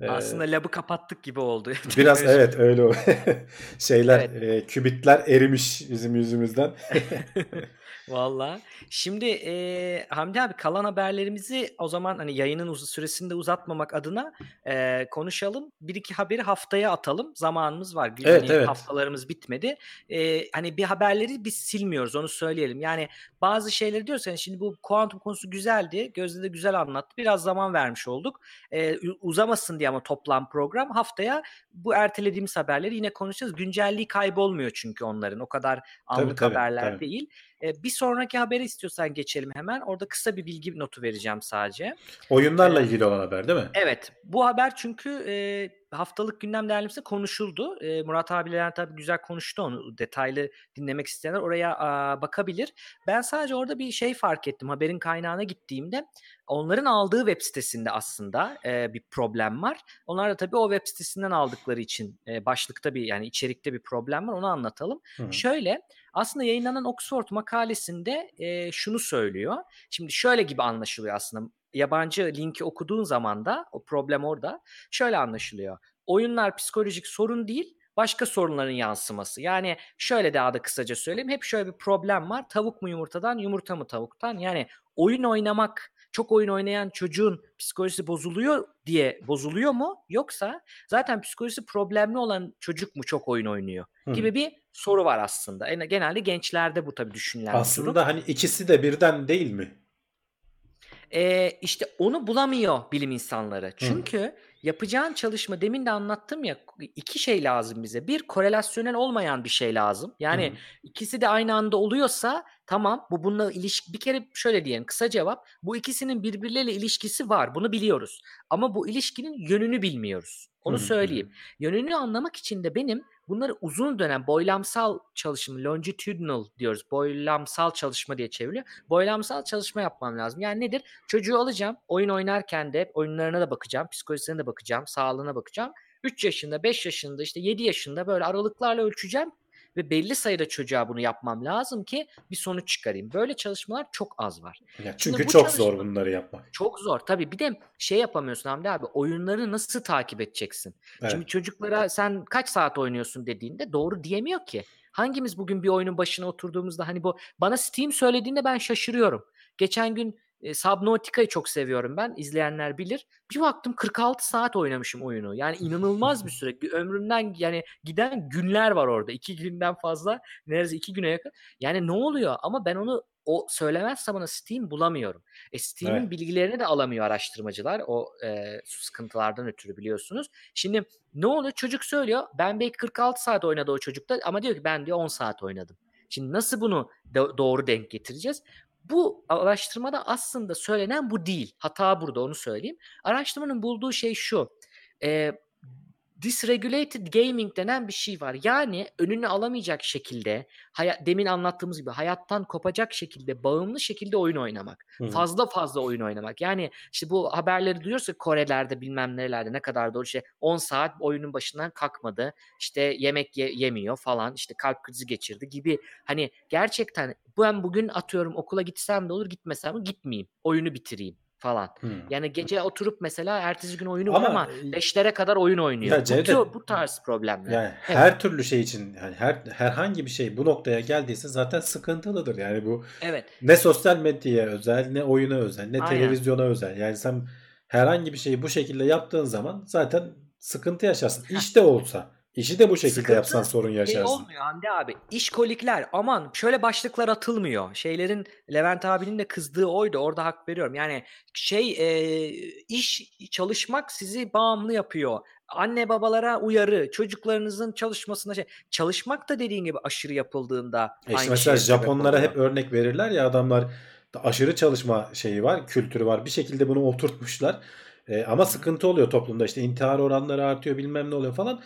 Ee, Aslında labı kapattık gibi oldu. Biraz evet öyle o. Şeyler evet. e, kübitler erimiş bizim yüzümüzden. Valla. Şimdi e, Hamdi abi kalan haberlerimizi o zaman hani yayının uz- süresinde uzatmamak adına e, konuşalım. Bir iki haberi haftaya atalım. Zamanımız var. Evet, hani evet. Haftalarımız bitmedi. E, hani bir haberleri biz silmiyoruz onu söyleyelim. Yani bazı şeyleri diyoruz yani şimdi bu kuantum konusu güzeldi. Gözde de güzel anlattı. Biraz zaman vermiş olduk. E, uzamasın diye ama toplam program. Haftaya bu ertelediğimiz haberleri yine konuşacağız. Güncelliği kaybolmuyor çünkü onların. O kadar anlık tabii, haberler tabii. değil. E, bir sonraki haberi istiyorsan geçelim hemen. Orada kısa bir bilgi notu vereceğim sadece. Oyunlarla ee, ilgili olan haber değil mi? Evet. Bu haber çünkü e, haftalık gündem değerlemesinde konuşuldu. E, Murat abiler tabii güzel konuştu onu. Detaylı dinlemek isteyenler oraya a, bakabilir. Ben sadece orada bir şey fark ettim. Haberin kaynağına gittiğimde onların aldığı web sitesinde aslında e, bir problem var. Onlar da tabii o web sitesinden aldıkları için e, başlıkta bir yani içerikte bir problem var. Onu anlatalım. Hı. Şöyle aslında yayınlanan Oxford makalesinde e, şunu söylüyor. Şimdi şöyle gibi anlaşılıyor aslında. Yabancı linki okuduğun zaman da o problem orada. Şöyle anlaşılıyor. Oyunlar psikolojik sorun değil, başka sorunların yansıması. Yani şöyle daha da kısaca söyleyeyim. Hep şöyle bir problem var. Tavuk mu yumurtadan, yumurta mı tavuktan? Yani oyun oynamak çok oyun oynayan çocuğun psikolojisi bozuluyor diye bozuluyor mu? Yoksa zaten psikolojisi problemli olan çocuk mu çok oyun oynuyor gibi bir soru var aslında. Yani genelde gençlerde bu tabii düşünülen Aslında durum. hani ikisi de birden değil mi? Ee, işte onu bulamıyor bilim insanları. Çünkü Hı. yapacağın çalışma demin de anlattım ya iki şey lazım bize. Bir korelasyonel olmayan bir şey lazım. Yani Hı. ikisi de aynı anda oluyorsa tamam bu bununla ilişki bir kere şöyle diyelim kısa cevap bu ikisinin birbirleriyle ilişkisi var bunu biliyoruz. Ama bu ilişkinin yönünü bilmiyoruz. Onu söyleyeyim. Yönünü anlamak için de benim bunları uzun dönem boylamsal çalışma, longitudinal diyoruz. Boylamsal çalışma diye çevriliyor. Boylamsal çalışma yapmam lazım. Yani nedir? Çocuğu alacağım. Oyun oynarken de oyunlarına da bakacağım. Psikolojisine de bakacağım. Sağlığına bakacağım. 3 yaşında, 5 yaşında, işte 7 yaşında böyle aralıklarla ölçeceğim ve belli sayıda çocuğa bunu yapmam lazım ki bir sonuç çıkarayım. Böyle çalışmalar çok az var. Ya çünkü çok zor bunları yapmak. Çok zor. Tabii bir de şey yapamıyorsun Hamdi abi. Oyunları nasıl takip edeceksin? Evet. Şimdi çocuklara sen kaç saat oynuyorsun dediğinde doğru diyemiyor ki. Hangimiz bugün bir oyunun başına oturduğumuzda hani bu bana Steam söylediğinde ben şaşırıyorum. Geçen gün e, Subnautica'yı çok seviyorum ben. İzleyenler bilir. Bir baktım 46 saat oynamışım oyunu. Yani inanılmaz bir süre. Bir ömrümden yani giden günler var orada. iki günden fazla. Neredeyse iki güne yakın. Yani ne oluyor? Ama ben onu o söylemezse bana Steam bulamıyorum. E Steam'in evet. bilgilerini de alamıyor araştırmacılar. O e, sıkıntılardan ötürü biliyorsunuz. Şimdi ne oluyor? Çocuk söylüyor. Ben belki 46 saat oynadı o çocukta ama diyor ki ben diyor 10 saat oynadım. Şimdi nasıl bunu do- doğru denk getireceğiz? Bu araştırmada aslında söylenen bu değil. Hata burada onu söyleyeyim. Araştırmanın bulduğu şey şu. E, dysregulated gaming denen bir şey var. Yani önünü alamayacak şekilde haya- demin anlattığımız gibi hayattan kopacak şekilde bağımlı şekilde oyun oynamak. Hı hı. Fazla fazla oyun oynamak. Yani işte bu haberleri duyuyorsak Kore'lerde bilmem nerelerde ne kadar doğru şey 10 saat oyunun başından kalkmadı. İşte yemek ye- yemiyor falan işte kalp krizi geçirdi gibi. Hani gerçekten ben bugün atıyorum okula gitsem de olur gitmesem de gitmeyeyim. Oyunu bitireyim falan. Hı. Yani gece oturup mesela ertesi gün oyunu Ama- var ama 5'lere kadar oyun oynuyor. Ya bu, Cevdet- tür- bu tarz problemler. Yani Evet. her türlü şey için yani her herhangi bir şey bu noktaya geldiyse zaten sıkıntılıdır. Yani bu Evet. ne sosyal medyaya özel, ne oyuna özel, ne Aynen. televizyona özel. Yani sen herhangi bir şeyi bu şekilde yaptığın zaman zaten sıkıntı yaşarsın. İş de olsa, işi de bu şekilde Sıkıntı yapsan sorun Şey yaşarsın. olmuyor Hande abi. İşkolikler aman şöyle başlıklar atılmıyor. Şeylerin Levent abinin de kızdığı oydu. Orada hak veriyorum. Yani şey e, iş çalışmak sizi bağımlı yapıyor. Anne babalara uyarı, çocuklarınızın çalışmasına şey. Çalışmak da dediğin gibi aşırı yapıldığında E işte mesela Japonlara hep örnek verirler ya adamlar da aşırı çalışma şeyi var, kültürü var. Bir şekilde bunu oturtmuşlar. E, ama sıkıntı oluyor toplumda. İşte intihar oranları artıyor, bilmem ne oluyor falan.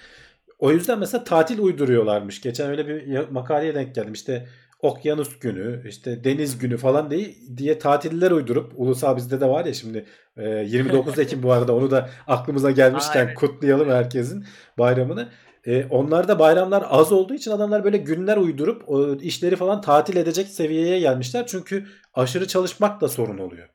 O yüzden mesela tatil uyduruyorlarmış. Geçen öyle bir makaleye denk geldim. İşte okyanus günü, işte deniz günü falan diye, diye tatiller uydurup ulusal bizde de var ya şimdi e, 29 Ekim bu arada onu da aklımıza gelmişken Aa, evet. kutlayalım herkesin bayramını. E, onlarda bayramlar az olduğu için adamlar böyle günler uydurup o işleri falan tatil edecek seviyeye gelmişler. Çünkü aşırı çalışmak da sorun oluyor.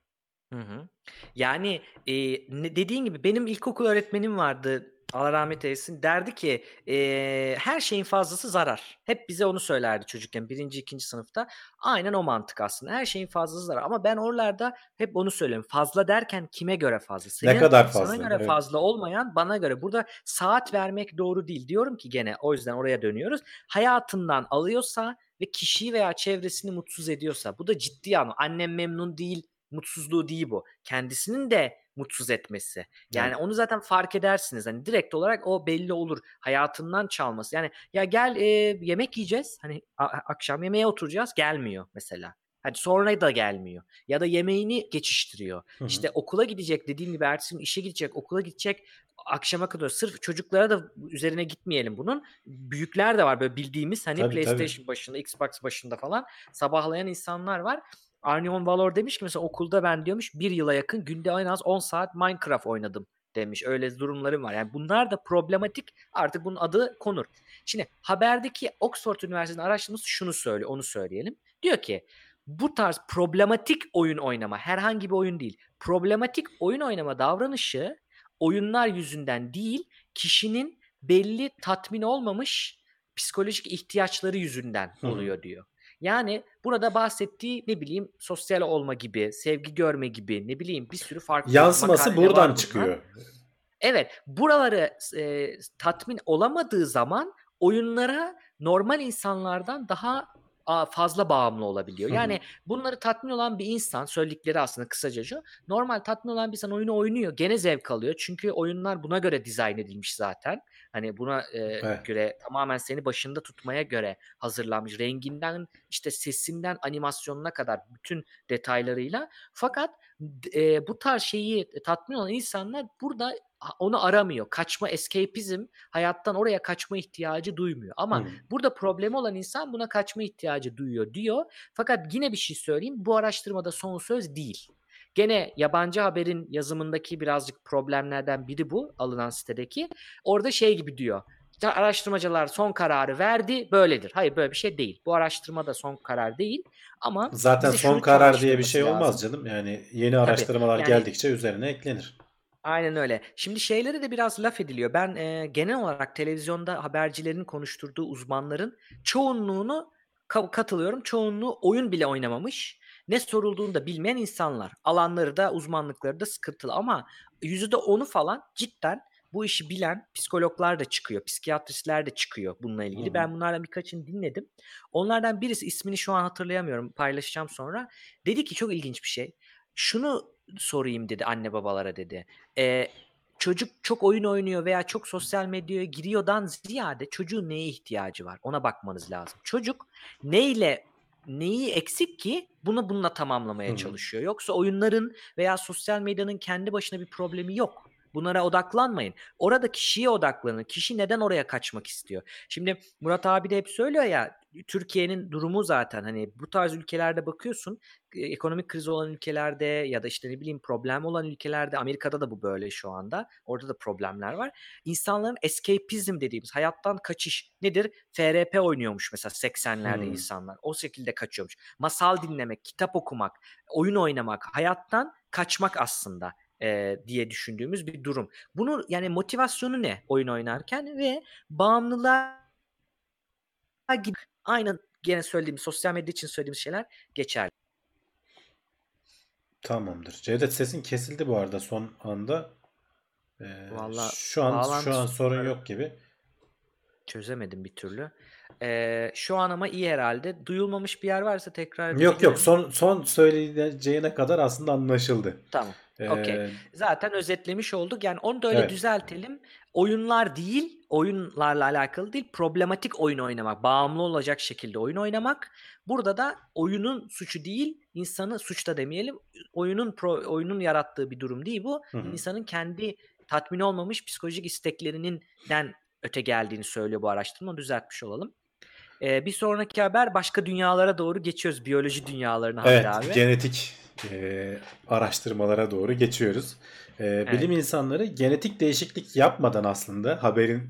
Hı hı. Yani e, ne- dediğin gibi benim ilkokul öğretmenim vardı. Allah rahmet eylesin. Derdi ki e, her şeyin fazlası zarar. Hep bize onu söylerdi çocukken birinci ikinci sınıfta. Aynen o mantık aslında. Her şeyin fazlası zarar. Ama ben oralarda hep onu söylüyorum. Fazla derken kime göre fazla? Senin, kadar fazla, Sana göre evet. fazla olmayan bana göre. Burada saat vermek doğru değil. Diyorum ki gene o yüzden oraya dönüyoruz. Hayatından alıyorsa ve kişiyi veya çevresini mutsuz ediyorsa bu da ciddi anlamda. Annem memnun değil mutsuzluğu değil bu. Kendisinin de mutsuz etmesi. Yani Evet. onu zaten fark edersiniz. Hani direkt olarak o belli olur. Hayatından çalması. Yani ya gel e, yemek yiyeceğiz. Hani akşam yemeğe oturacağız. Gelmiyor mesela. Hadi sonra da gelmiyor. Ya da yemeğini geçiştiriyor. Hı hı. İşte okula gidecek dediğim gibi ertesi gün işe gidecek, okula gidecek. Akşama kadar sırf çocuklara da üzerine gitmeyelim bunun. Büyükler de var böyle bildiğimiz hani Tabii, tabii. PlayStation başında, Xbox başında falan sabahlayan insanlar var. Arnion Valor demiş ki mesela okulda ben diyormuş bir yıla yakın günde en az 10 saat Minecraft oynadım demiş. Öyle durumlarım var. Yani bunlar da problematik. Artık bunun adı konur. Şimdi haberdeki Oxford Üniversitesi'nin araştırması şunu söylüyor. Onu söyleyelim. Diyor ki bu tarz problematik oyun oynama herhangi bir oyun değil. Problematik oyun oynama davranışı oyunlar yüzünden değil kişinin belli tatmin olmamış psikolojik ihtiyaçları yüzünden hı. oluyor diyor. Yani burada bahsettiği ne bileyim sosyal olma gibi, sevgi görme gibi ne bileyim bir sürü farklı Yansıması var buradan bunlar. çıkıyor. Evet, buraları e, tatmin olamadığı zaman oyunlara normal insanlardan daha fazla bağımlı olabiliyor. Yani bunları tatmin olan bir insan, söyledikleri aslında kısaca şu, normal tatmin olan bir insan oyunu oynuyor, gene zevk alıyor. Çünkü oyunlar buna göre dizayn edilmiş zaten. Hani buna e, Evet. göre tamamen seni başında tutmaya göre hazırlanmış. Renginden, işte sesinden, animasyonuna kadar bütün detaylarıyla. Fakat e, bu tarz şeyi tatmin olan insanlar burada onu aramıyor. Kaçma, escapizm, hayattan oraya kaçma ihtiyacı duymuyor. Ama Hı. burada problemi olan insan buna kaçma ihtiyacı duyuyor diyor. Fakat yine bir şey söyleyeyim. Bu araştırmada son söz değil. Gene yabancı haberin yazımındaki birazcık problemlerden biri bu alınan sitedeki. Orada şey gibi diyor. Araştırmacılar son kararı verdi böyledir. Hayır böyle bir şey değil. Bu araştırma da son karar değil. Ama Zaten son karar diye bir şey olmaz lazım. canım. Yani yeni araştırmalar yani- geldikçe üzerine eklenir. Aynen öyle. Şimdi şeylere de biraz laf ediliyor. Ben e, genel olarak televizyonda habercilerin konuşturduğu uzmanların çoğunluğunu ka- katılıyorum. Çoğunluğu oyun bile oynamamış. Ne sorulduğunu da bilmeyen insanlar. Alanları da uzmanlıkları da sıkıntılı ama %10'u falan cidden bu işi bilen psikologlar da çıkıyor. Psikiyatristler de çıkıyor bununla ilgili. Hı. Ben bunlardan birkaçını dinledim. Onlardan birisi ismini şu an hatırlayamıyorum. Paylaşacağım sonra. Dedi ki çok ilginç bir şey. Şunu sorayım dedi anne babalara dedi. Ee, çocuk çok oyun oynuyor veya çok sosyal medyaya giriyordan ziyade çocuğun neye ihtiyacı var? Ona bakmanız lazım. Çocuk neyle neyi eksik ki bunu bununla tamamlamaya Hı hı. çalışıyor. Yoksa oyunların veya sosyal medyanın kendi başına bir problemi yok. Bunlara odaklanmayın. Orada kişiye odaklanın. Kişi neden oraya kaçmak istiyor? Şimdi Murat abi de hep söylüyor ya Türkiye'nin durumu zaten hani bu tarz ülkelerde bakıyorsun ekonomik kriz olan ülkelerde ya da işte ne bileyim problem olan ülkelerde Amerika'da da bu böyle şu anda. Orada da problemler var. İnsanların escapism dediğimiz hayattan kaçış nedir? FRP oynuyormuş mesela 80'lerde hmm. insanlar. O şekilde kaçıyormuş. Masal dinlemek, kitap okumak, oyun oynamak, hayattan kaçmak aslında e, diye düşündüğümüz bir durum. Bunu yani motivasyonu ne oyun oynarken ve bağımlılığa gibi aynen gene söylediğim sosyal medya için söylediğimiz şeyler geçerli. Tamamdır. Cevdet sesin kesildi bu arada son anda. Ee, Vallahi şu an şu an sorun yok gibi. Çözemedim bir türlü. Ee, şu an ama iyi herhalde. Duyulmamış bir yer varsa tekrar Yok yok son son söyleyeceğine kadar aslında anlaşıldı. Tamam. Ee, Okey. Zaten özetlemiş olduk. Yani onu da öyle evet. düzeltelim. Oyunlar değil, oyunlarla alakalı değil, problematik oyun oynamak, bağımlı olacak şekilde oyun oynamak. Burada da oyunun suçu değil, insanı suçta demeyelim. Oyunun pro, oyunun yarattığı bir durum değil bu. Hı-hı. İnsanın kendi tatmin olmamış psikolojik isteklerinden öte geldiğini söylüyor bu araştırma. Düzeltmiş olalım. Ee, bir sonraki haber başka dünyalara doğru geçiyoruz. Biyoloji dünyalarına evet, abi. genetik e, araştırmalara doğru geçiyoruz. E, evet. Bilim insanları genetik değişiklik yapmadan aslında haberin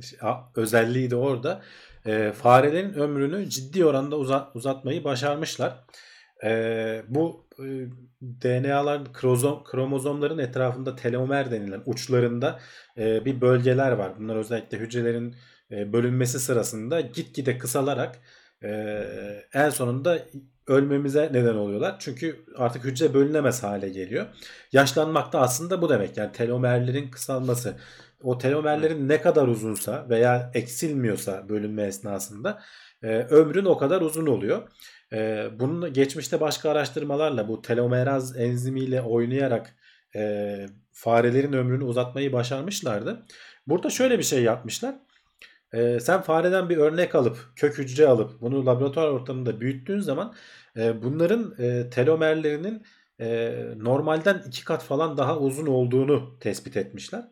özelliği de orada e, farelerin ömrünü ciddi oranda uzat, uzatmayı başarmışlar. E, bu e, DNA'lar krozom, kromozomların etrafında telomer denilen uçlarında e, bir bölgeler var. Bunlar özellikle hücrelerin e, bölünmesi sırasında gitgide kısalarak e, en sonunda ölmemize neden oluyorlar. Çünkü artık hücre bölünemez hale geliyor. Yaşlanmak da aslında bu demek. Yani telomerlerin kısalması. O telomerlerin ne kadar uzunsa veya eksilmiyorsa bölünme esnasında e, ömrün o kadar uzun oluyor. Bunun geçmişte başka araştırmalarla bu telomeraz enzimiyle oynayarak farelerin ömrünü uzatmayı başarmışlardı. Burada şöyle bir şey yapmışlar. E, sen fareden bir örnek alıp kök hücre alıp bunu laboratuvar ortamında büyüttüğün zaman e, bunların e, telomerlerinin e, normalden iki kat falan daha uzun olduğunu tespit etmişler.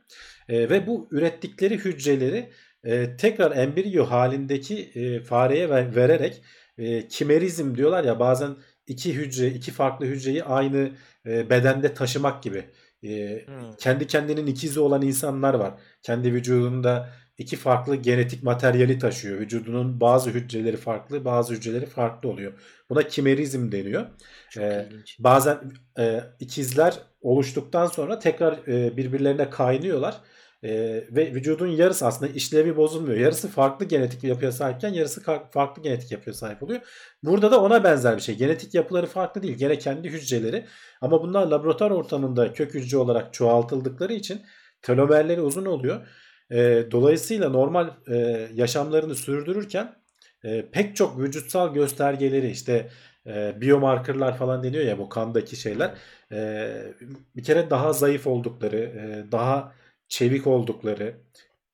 E, ve bu ürettikleri hücreleri e, tekrar embriyo halindeki e, fareye ver, vererek e, kimerizm diyorlar ya bazen iki hücre iki farklı hücreyi aynı e, bedende taşımak gibi. E, hmm. Kendi kendinin ikizi olan insanlar var. Kendi vücudunda iki farklı genetik materyali taşıyor. Vücudunun bazı hücreleri farklı, bazı hücreleri farklı oluyor. Buna kimerizm deniyor. Çok ee, bazen e, ikizler oluştuktan sonra tekrar e, birbirlerine kaynıyorlar. E, ve vücudun yarısı aslında işlevi bozulmuyor. Yarısı farklı genetik yapıya sahipken yarısı farklı genetik yapıya sahip oluyor. Burada da ona benzer bir şey. Genetik yapıları farklı değil. Gene kendi hücreleri. Ama bunlar laboratuvar ortamında kök hücre olarak çoğaltıldıkları için telomerleri uzun oluyor. E, dolayısıyla normal e, yaşamlarını sürdürürken e, pek çok vücutsal göstergeleri işte e, biomarkerlar falan deniyor ya bu kandaki şeyler e, bir kere daha zayıf oldukları, e, daha çevik oldukları,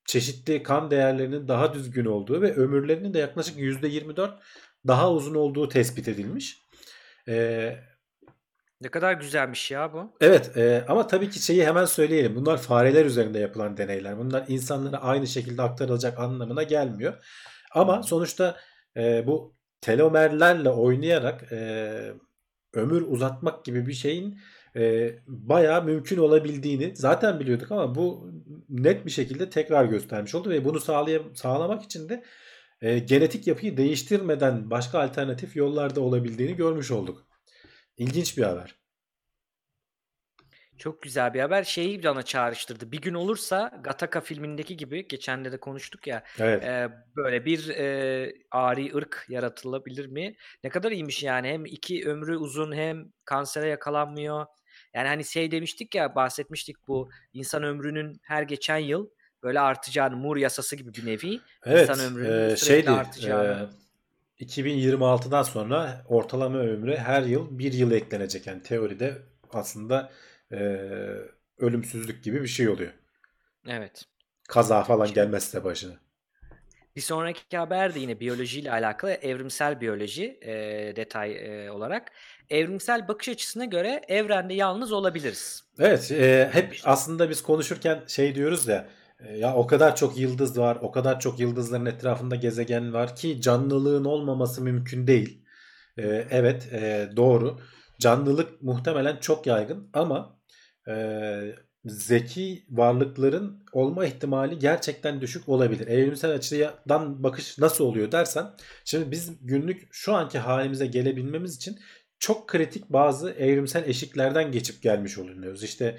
çeşitli kan değerlerinin daha düzgün olduğu ve ömürlerinin de yaklaşık %24 daha uzun olduğu tespit edilmiş. E, ne kadar güzelmiş ya bu. Evet e, ama tabii ki şeyi hemen söyleyelim. Bunlar fareler üzerinde yapılan deneyler. Bunlar insanlara aynı şekilde aktarılacak anlamına gelmiyor. Ama sonuçta e, bu telomerlerle oynayarak e, ömür uzatmak gibi bir şeyin e, bayağı mümkün olabildiğini zaten biliyorduk ama bu net bir şekilde tekrar göstermiş oldu ve bunu sağlay- sağlamak için de e, genetik yapıyı değiştirmeden başka alternatif yollarda olabildiğini görmüş olduk. İlginç bir haber. Çok güzel bir haber. Şeyi bana çağrıştırdı. Bir gün olursa Gataka filmindeki gibi geçen de konuştuk ya. Evet. E, böyle bir e, ari ırk yaratılabilir mi? Ne kadar iyiymiş yani. Hem iki ömrü uzun hem kansere yakalanmıyor. Yani hani şey demiştik ya bahsetmiştik bu insan ömrünün her geçen yıl böyle artacağını Moore yasası gibi bir nevi. Evet. İnsan ömrünün e, şeydi, artacağını. E, 2026'dan sonra ortalama ömrü her yıl bir yıl eklenecek. Yani teoride aslında e, ölümsüzlük gibi bir şey oluyor. Evet. Kaza falan gelmezse başına. Bir sonraki haber de yine biyolojiyle alakalı evrimsel biyoloji e, detay e, olarak. Evrimsel bakış açısına göre evrende yalnız olabiliriz. Evet e, hep aslında biz konuşurken şey diyoruz ya ya o kadar çok yıldız var o kadar çok yıldızların etrafında gezegen var ki canlılığın olmaması mümkün değil. E, evet e, doğru canlılık muhtemelen çok yaygın ama e, zeki varlıkların olma ihtimali gerçekten düşük olabilir. Evrimsel açıdan bakış nasıl oluyor dersen şimdi biz günlük şu anki halimize gelebilmemiz için çok kritik bazı evrimsel eşiklerden geçip gelmiş olunuyoruz. İşte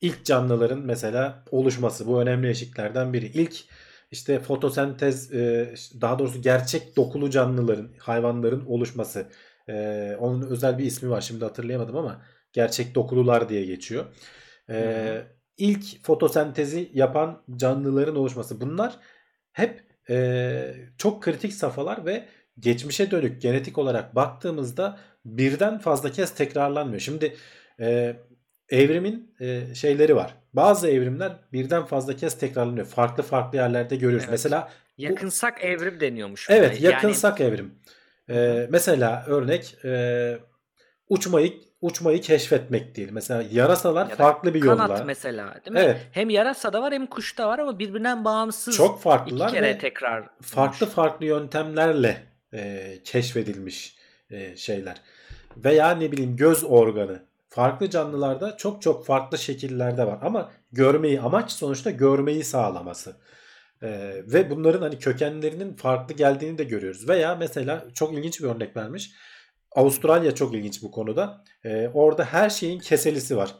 ilk canlıların mesela oluşması bu önemli eşiklerden biri. İlk işte fotosentez e, daha doğrusu gerçek dokulu canlıların hayvanların oluşması. E, onun özel bir ismi var şimdi hatırlayamadım ama gerçek dokulular diye geçiyor. Ee, ilk fotosentezi yapan canlıların oluşması. Bunlar hep e, çok kritik safhalar ve geçmişe dönük genetik olarak baktığımızda birden fazla kez tekrarlanmıyor. Şimdi e, evrimin e, şeyleri var. Bazı evrimler birden fazla kez tekrarlanıyor. Farklı farklı yerlerde görüyoruz. Evet. Mesela yakınsak bu, evrim deniyormuş. Evet, yakınsak yani... evrim. E, mesela örnek e, uçmayı uçmayı keşfetmek değil. Mesela yarasalar ya farklı bir yolla. Kanat mesela değil mi? Evet. Hem yarasa da var hem kuş da var ama birbirinden bağımsız. Çok farklılar iki kere tekrar. Farklı farklı yöntemlerle e, keşfedilmiş e, şeyler. Veya ne bileyim göz organı. Farklı canlılarda çok çok farklı şekillerde var. Ama görmeyi amaç sonuçta görmeyi sağlaması. Ee, ve bunların hani kökenlerinin farklı geldiğini de görüyoruz. Veya mesela çok ilginç bir örnek vermiş. Avustralya çok ilginç bu konuda. E, orada her şeyin keselisi var.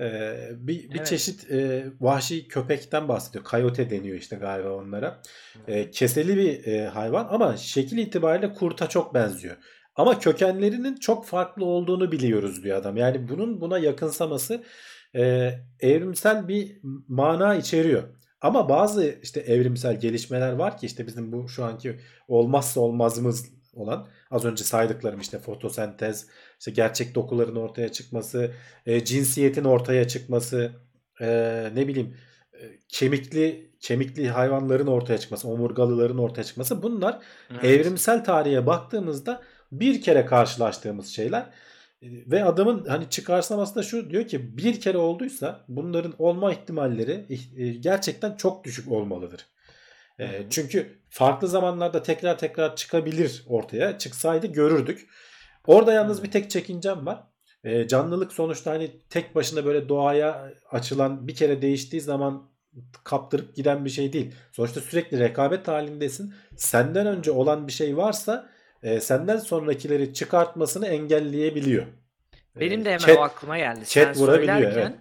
E, bir bir evet. çeşit e, vahşi köpekten bahsediyor. Coyote deniyor işte galiba onlara. E, keseli bir e, hayvan ama şekil itibariyle kurta çok benziyor. Ama kökenlerinin çok farklı olduğunu biliyoruz diyor adam. Yani bunun buna yakınsaması e, evrimsel bir mana içeriyor. Ama bazı işte evrimsel gelişmeler var ki işte bizim bu şu anki olmazsa olmazımız olan az önce saydıklarım işte fotosentez, işte gerçek dokuların ortaya çıkması, e, cinsiyetin ortaya çıkması, e, ne bileyim e, kemikli kemikli hayvanların ortaya çıkması, omurgalıların ortaya çıkması bunlar evet. evrimsel tarihe baktığımızda bir kere karşılaştığımız şeyler e, ve adamın hani çıkarsaması da şu diyor ki bir kere olduysa bunların olma ihtimalleri e, gerçekten çok düşük olmalıdır. E, çünkü farklı zamanlarda tekrar tekrar çıkabilir ortaya. Çıksaydı görürdük. Orada yalnız bir tek çekincem var. E, canlılık sonuçta hani tek başına böyle doğaya açılan bir kere değiştiği zaman kaptırıp giden bir şey değil. Sonuçta sürekli rekabet halindesin. Senden önce olan bir şey varsa e, senden sonrakileri çıkartmasını engelleyebiliyor. Benim de hemen chat, o aklıma geldi. Chat Sen vurabiliyor. Evet.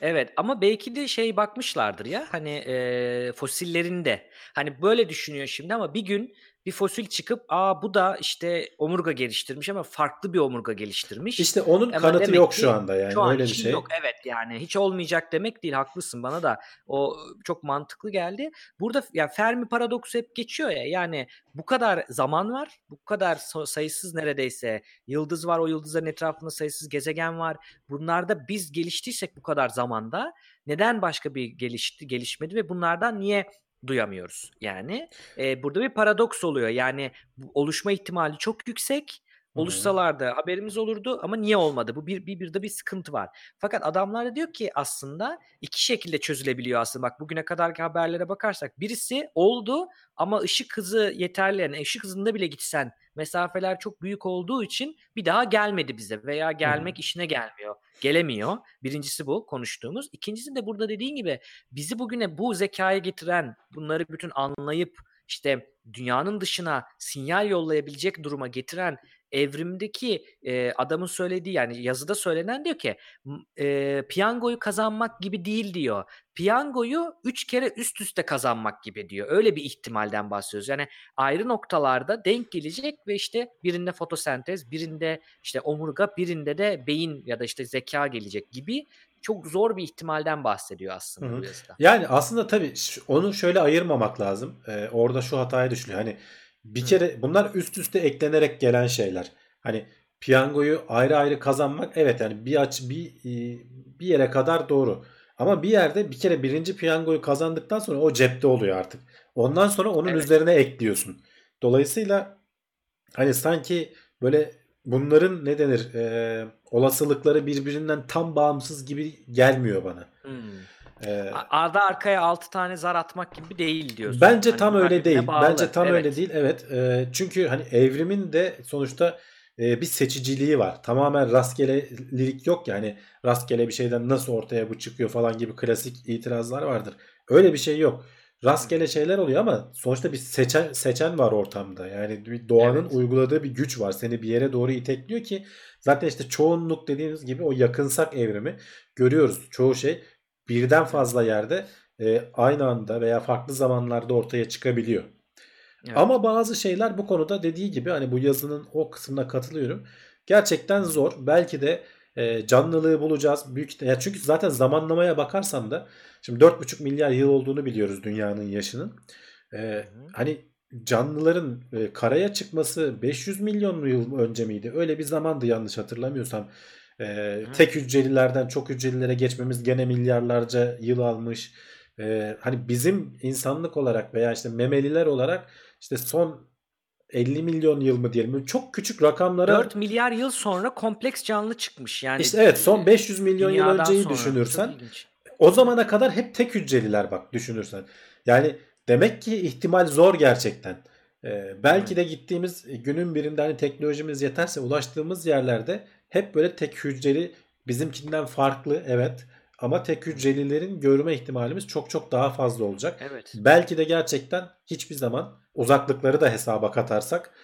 Evet ama belki de şey bakmışlardır ya hani e, fosillerinde. Hani böyle düşünüyor şimdi ama bir gün bir fosil çıkıp aa bu da işte omurga geliştirmiş ama farklı bir omurga geliştirmiş. İşte onun ama kanıtı yok şu anda yani şu an öyle bir şey. Yok evet yani hiç olmayacak demek değil haklısın bana da o çok mantıklı geldi. Burada ya Fermi paradoksu hep geçiyor ya yani bu kadar zaman var bu kadar sayısız neredeyse yıldız var o yıldızların etrafında sayısız gezegen var. Bunlarda biz geliştiysek bu kadar zamanda neden başka bir gelişti gelişmedi ve bunlardan niye duyamıyoruz. Yani e, burada bir paradoks oluyor. Yani oluşma ihtimali çok yüksek. Oluşsalardı haberimiz olurdu ama niye olmadı? Bu bir, bir, bir de bir sıkıntı var. Fakat adamlar da diyor ki aslında iki şekilde çözülebiliyor aslında. Bak bugüne kadarki haberlere bakarsak birisi oldu ama ışık hızı yeterli. Yani ışık hızında bile gitsen mesafeler çok büyük olduğu için bir daha gelmedi bize veya gelmek işine gelmiyor. Gelemiyor. Birincisi bu konuştuğumuz. İkincisi de burada dediğin gibi bizi bugüne bu zekaya getiren, bunları bütün anlayıp işte dünyanın dışına sinyal yollayabilecek duruma getiren evrimdeki e, adamın söylediği yani yazıda söylenen diyor ki e, piyangoyu kazanmak gibi değil diyor. Piyangoyu üç kere üst üste kazanmak gibi diyor. Öyle bir ihtimalden bahsediyoruz. Yani ayrı noktalarda denk gelecek ve işte birinde fotosentez, birinde işte omurga, birinde de beyin ya da işte zeka gelecek gibi çok zor bir ihtimalden bahsediyor aslında Hı-hı. bu yazıda. Yani aslında tabii onu şöyle ayırmamak lazım. Ee, orada şu hataya düşülüyor. Hani bir Hı. kere bunlar üst üste eklenerek gelen şeyler. Hani piyangoyu ayrı ayrı kazanmak evet yani bir aç bir bir yere kadar doğru. Ama bir yerde bir kere birinci piyangoyu kazandıktan sonra o cepte oluyor artık. Ondan sonra onun Evet. üzerine ekliyorsun. Dolayısıyla hani sanki böyle bunların ne denir e, olasılıkları birbirinden tam bağımsız gibi gelmiyor bana. Hmm. E, A- Arda arkaya 6 tane zar atmak gibi değil diyorsun. Bence Hani tam öyle değil. bağlı. Bence tam Evet. öyle değil. Evet. E, çünkü hani evrimin de sonuçta e, bir seçiciliği var. Tamamen rastgelelik yok yani rastgele bir şeyden nasıl ortaya bu çıkıyor falan gibi klasik itirazlar vardır. Öyle bir şey yok. Rastgele şeyler oluyor ama sonuçta bir seçen seçen var ortamda. Yani bir doğanın Evet. uyguladığı bir güç var. Seni bir yere doğru itekliyor ki zaten işte çoğunluk dediğimiz gibi o yakınsak evrimi görüyoruz. Çoğu şey birden fazla yerde e, aynı anda veya farklı zamanlarda ortaya çıkabiliyor. Evet. Ama bazı şeyler bu konuda dediği gibi hani bu yazının o kısmına katılıyorum. Gerçekten zor. Belki de e, canlılığı bulacağız. Büyük ya çünkü zaten zamanlamaya bakarsam da şimdi 4,5 milyar yıl olduğunu biliyoruz dünyanın yaşının. E, hani canlıların e, karaya çıkması 500 milyon yıl önce miydi? Öyle bir zamandı yanlış hatırlamıyorsam. E, tek hücrelilerden çok hücrelilere geçmemiz gene milyarlarca yıl almış. E, hani bizim insanlık olarak veya işte memeliler olarak işte son 50 milyon yıl mı diyelim. Çok küçük rakamlara 4 milyar yıl sonra kompleks canlı çıkmış. Yani işte evet son 500 milyon yıl önceyi sonra. düşünürsen o zamana kadar hep tek hücreliler bak düşünürsen. Yani demek ki ihtimal zor gerçekten. Ee, belki de gittiğimiz günün birinde hani teknolojimiz yeterse ulaştığımız yerlerde hep böyle tek hücreli bizimkinden farklı evet ama tek hücrelilerin görme ihtimalimiz çok çok daha fazla olacak. Evet. Belki de gerçekten hiçbir zaman uzaklıkları da hesaba katarsak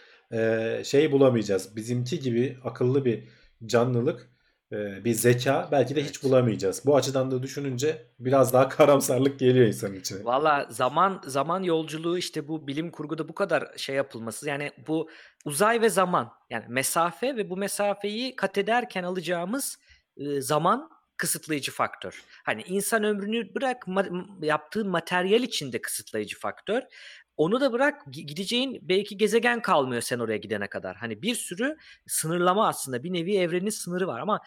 şey bulamayacağız. Bizimki gibi akıllı bir canlılık, bir zeka belki de hiç Evet. bulamayacağız. Bu açıdan da düşününce biraz daha karamsarlık geliyor insanın içine. Valla zaman zaman yolculuğu işte bu bilim kurguda bu kadar şey yapılması yani bu uzay ve zaman yani mesafe ve bu mesafeyi kat ederken alacağımız e, zaman kısıtlayıcı faktör. Hani insan ömrünü bırak ma- yaptığın materyal içinde kısıtlayıcı faktör. Onu da bırak gi- gideceğin belki gezegen kalmıyor sen oraya gidene kadar. Hani bir sürü sınırlama aslında bir nevi evrenin sınırı var ama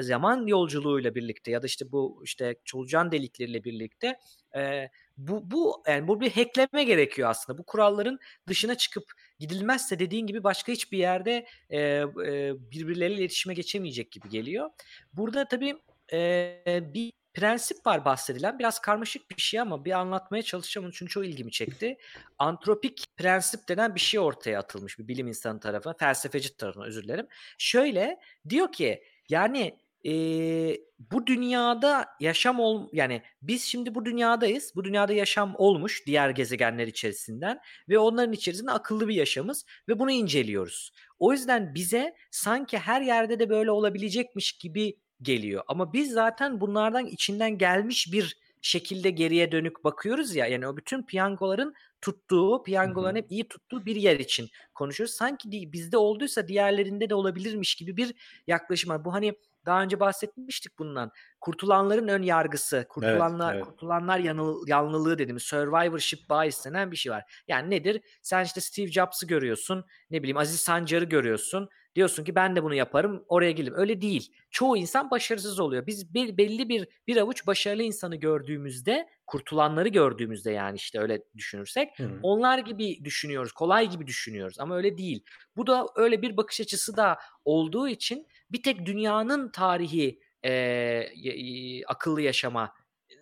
zaman yolculuğuyla birlikte ya da işte bu işte solucan delikleriyle birlikte e, bu bu yani bu bir hackleme gerekiyor aslında. Bu kuralların dışına çıkıp gidilmezse dediğin gibi başka hiçbir yerde e, e, birbirleriyle iletişime geçemeyecek gibi geliyor. Burada tabii e, bir prensip var bahsedilen. Biraz karmaşık bir şey ama bir anlatmaya çalışacağım. Onun için çok ilgimi çekti. Antropik prensip denen bir şey ortaya atılmış bir bilim insanı tarafından, felsefeci tarafından özür dilerim. Şöyle diyor ki yani e, bu dünyada yaşam ol yani biz şimdi bu dünyadayız. Bu dünyada yaşam olmuş diğer gezegenler içerisinden ve onların içerisinde akıllı bir yaşamız ve bunu inceliyoruz. O yüzden bize sanki her yerde de böyle olabilecekmiş gibi geliyor. Ama biz zaten bunlardan içinden gelmiş bir şekilde geriye dönük bakıyoruz ya. Yani o bütün piyangoların tuttuğu, piyangoların hep iyi tuttuğu bir yer için konuşuyoruz. Sanki bizde olduysa diğerlerinde de olabilirmiş gibi bir yaklaşım var. Bu hani daha önce bahsetmiştik bundan. Kurtulanların ön yargısı, kurtulanlar evet. kurtulanlar yanıl, yanlılığı dediğimiz survivorship bias denen bir şey var. Yani nedir? Sen işte Steve Jobs'ı görüyorsun, ne bileyim Aziz Sancar'ı görüyorsun. Diyorsun ki ben de bunu yaparım, oraya gelirim. Öyle değil. Çoğu insan başarısız oluyor. Biz be- belli bir bir avuç başarılı insanı gördüğümüzde, kurtulanları gördüğümüzde yani işte öyle düşünürsek Hı hı. onlar gibi düşünüyoruz, kolay gibi düşünüyoruz ama öyle değil. Bu da öyle bir bakış açısı da olduğu için bir tek dünyanın tarihi e, y- akıllı yaşama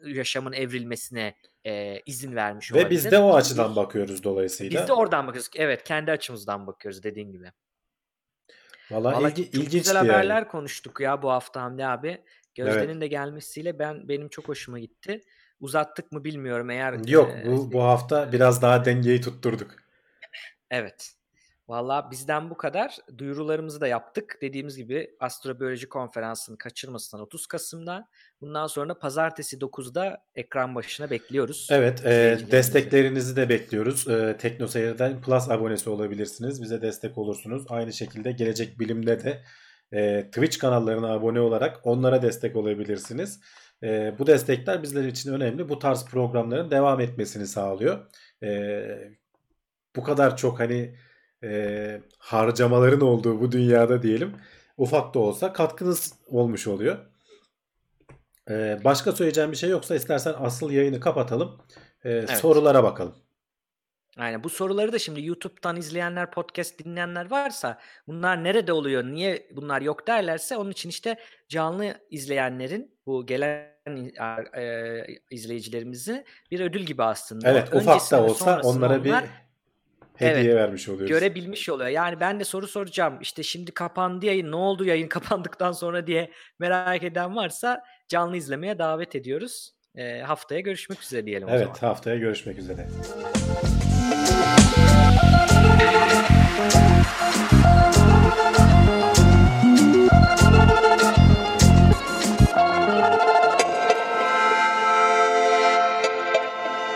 yaşamın evrilmesine e, izin vermiş Ve olabilir. biz de o açıdan bakıyoruz dolayısıyla. Biz de oradan bakıyoruz. Evet, kendi açımızdan bakıyoruz dediğin gibi. Vallahi, Vallahi ilgi, çok güzel yani. haberler konuştuk ya bu hafta Hamdi abi. Gözde'nin de gelmesiyle ben benim çok hoşuma gitti. Uzattık mı bilmiyorum eğer Yok e, bu bu hafta biraz daha dengeyi tutturduk. Evet. Valla bizden bu kadar. Duyurularımızı da yaptık. Dediğimiz gibi astrobiyoloji konferansını kaçırmasınlar 30 Kasım'da. Bundan sonra da pazartesi 9'da ekran başına bekliyoruz. Evet, e, desteklerinizi de bekliyoruz. E, Teknoseyir'den Plus abonesi olabilirsiniz. Bize destek olursunuz. Aynı şekilde Gelecek Bilim'de de e, Twitch kanallarına abone olarak onlara destek olabilirsiniz. E, bu destekler bizler için önemli. Bu tarz programların devam etmesini sağlıyor. E, bu kadar çok hani e, harcamaların olduğu bu dünyada diyelim ufak da olsa katkınız olmuş oluyor. Ee, başka söyleyeceğim bir şey yoksa istersen asıl yayını kapatalım. Ee, evet. Sorulara bakalım. Aynen bu soruları da şimdi YouTube'dan izleyenler, podcast dinleyenler varsa bunlar nerede oluyor, niye bunlar yok derlerse onun için işte canlı izleyenlerin bu gelen e, izleyicilerimizi bir ödül gibi aslında. Evet ufak da olsa onlara bir hediye evet, vermiş oluyoruz. Görebilmiş oluyor. Yani ben de soru soracağım. İşte şimdi kapandı yayın. Ne oldu yayın kapandıktan sonra diye merak eden varsa canlı izlemeye davet ediyoruz. E, haftaya görüşmek üzere diyelim evet, o zaman. Evet haftaya görüşmek üzere.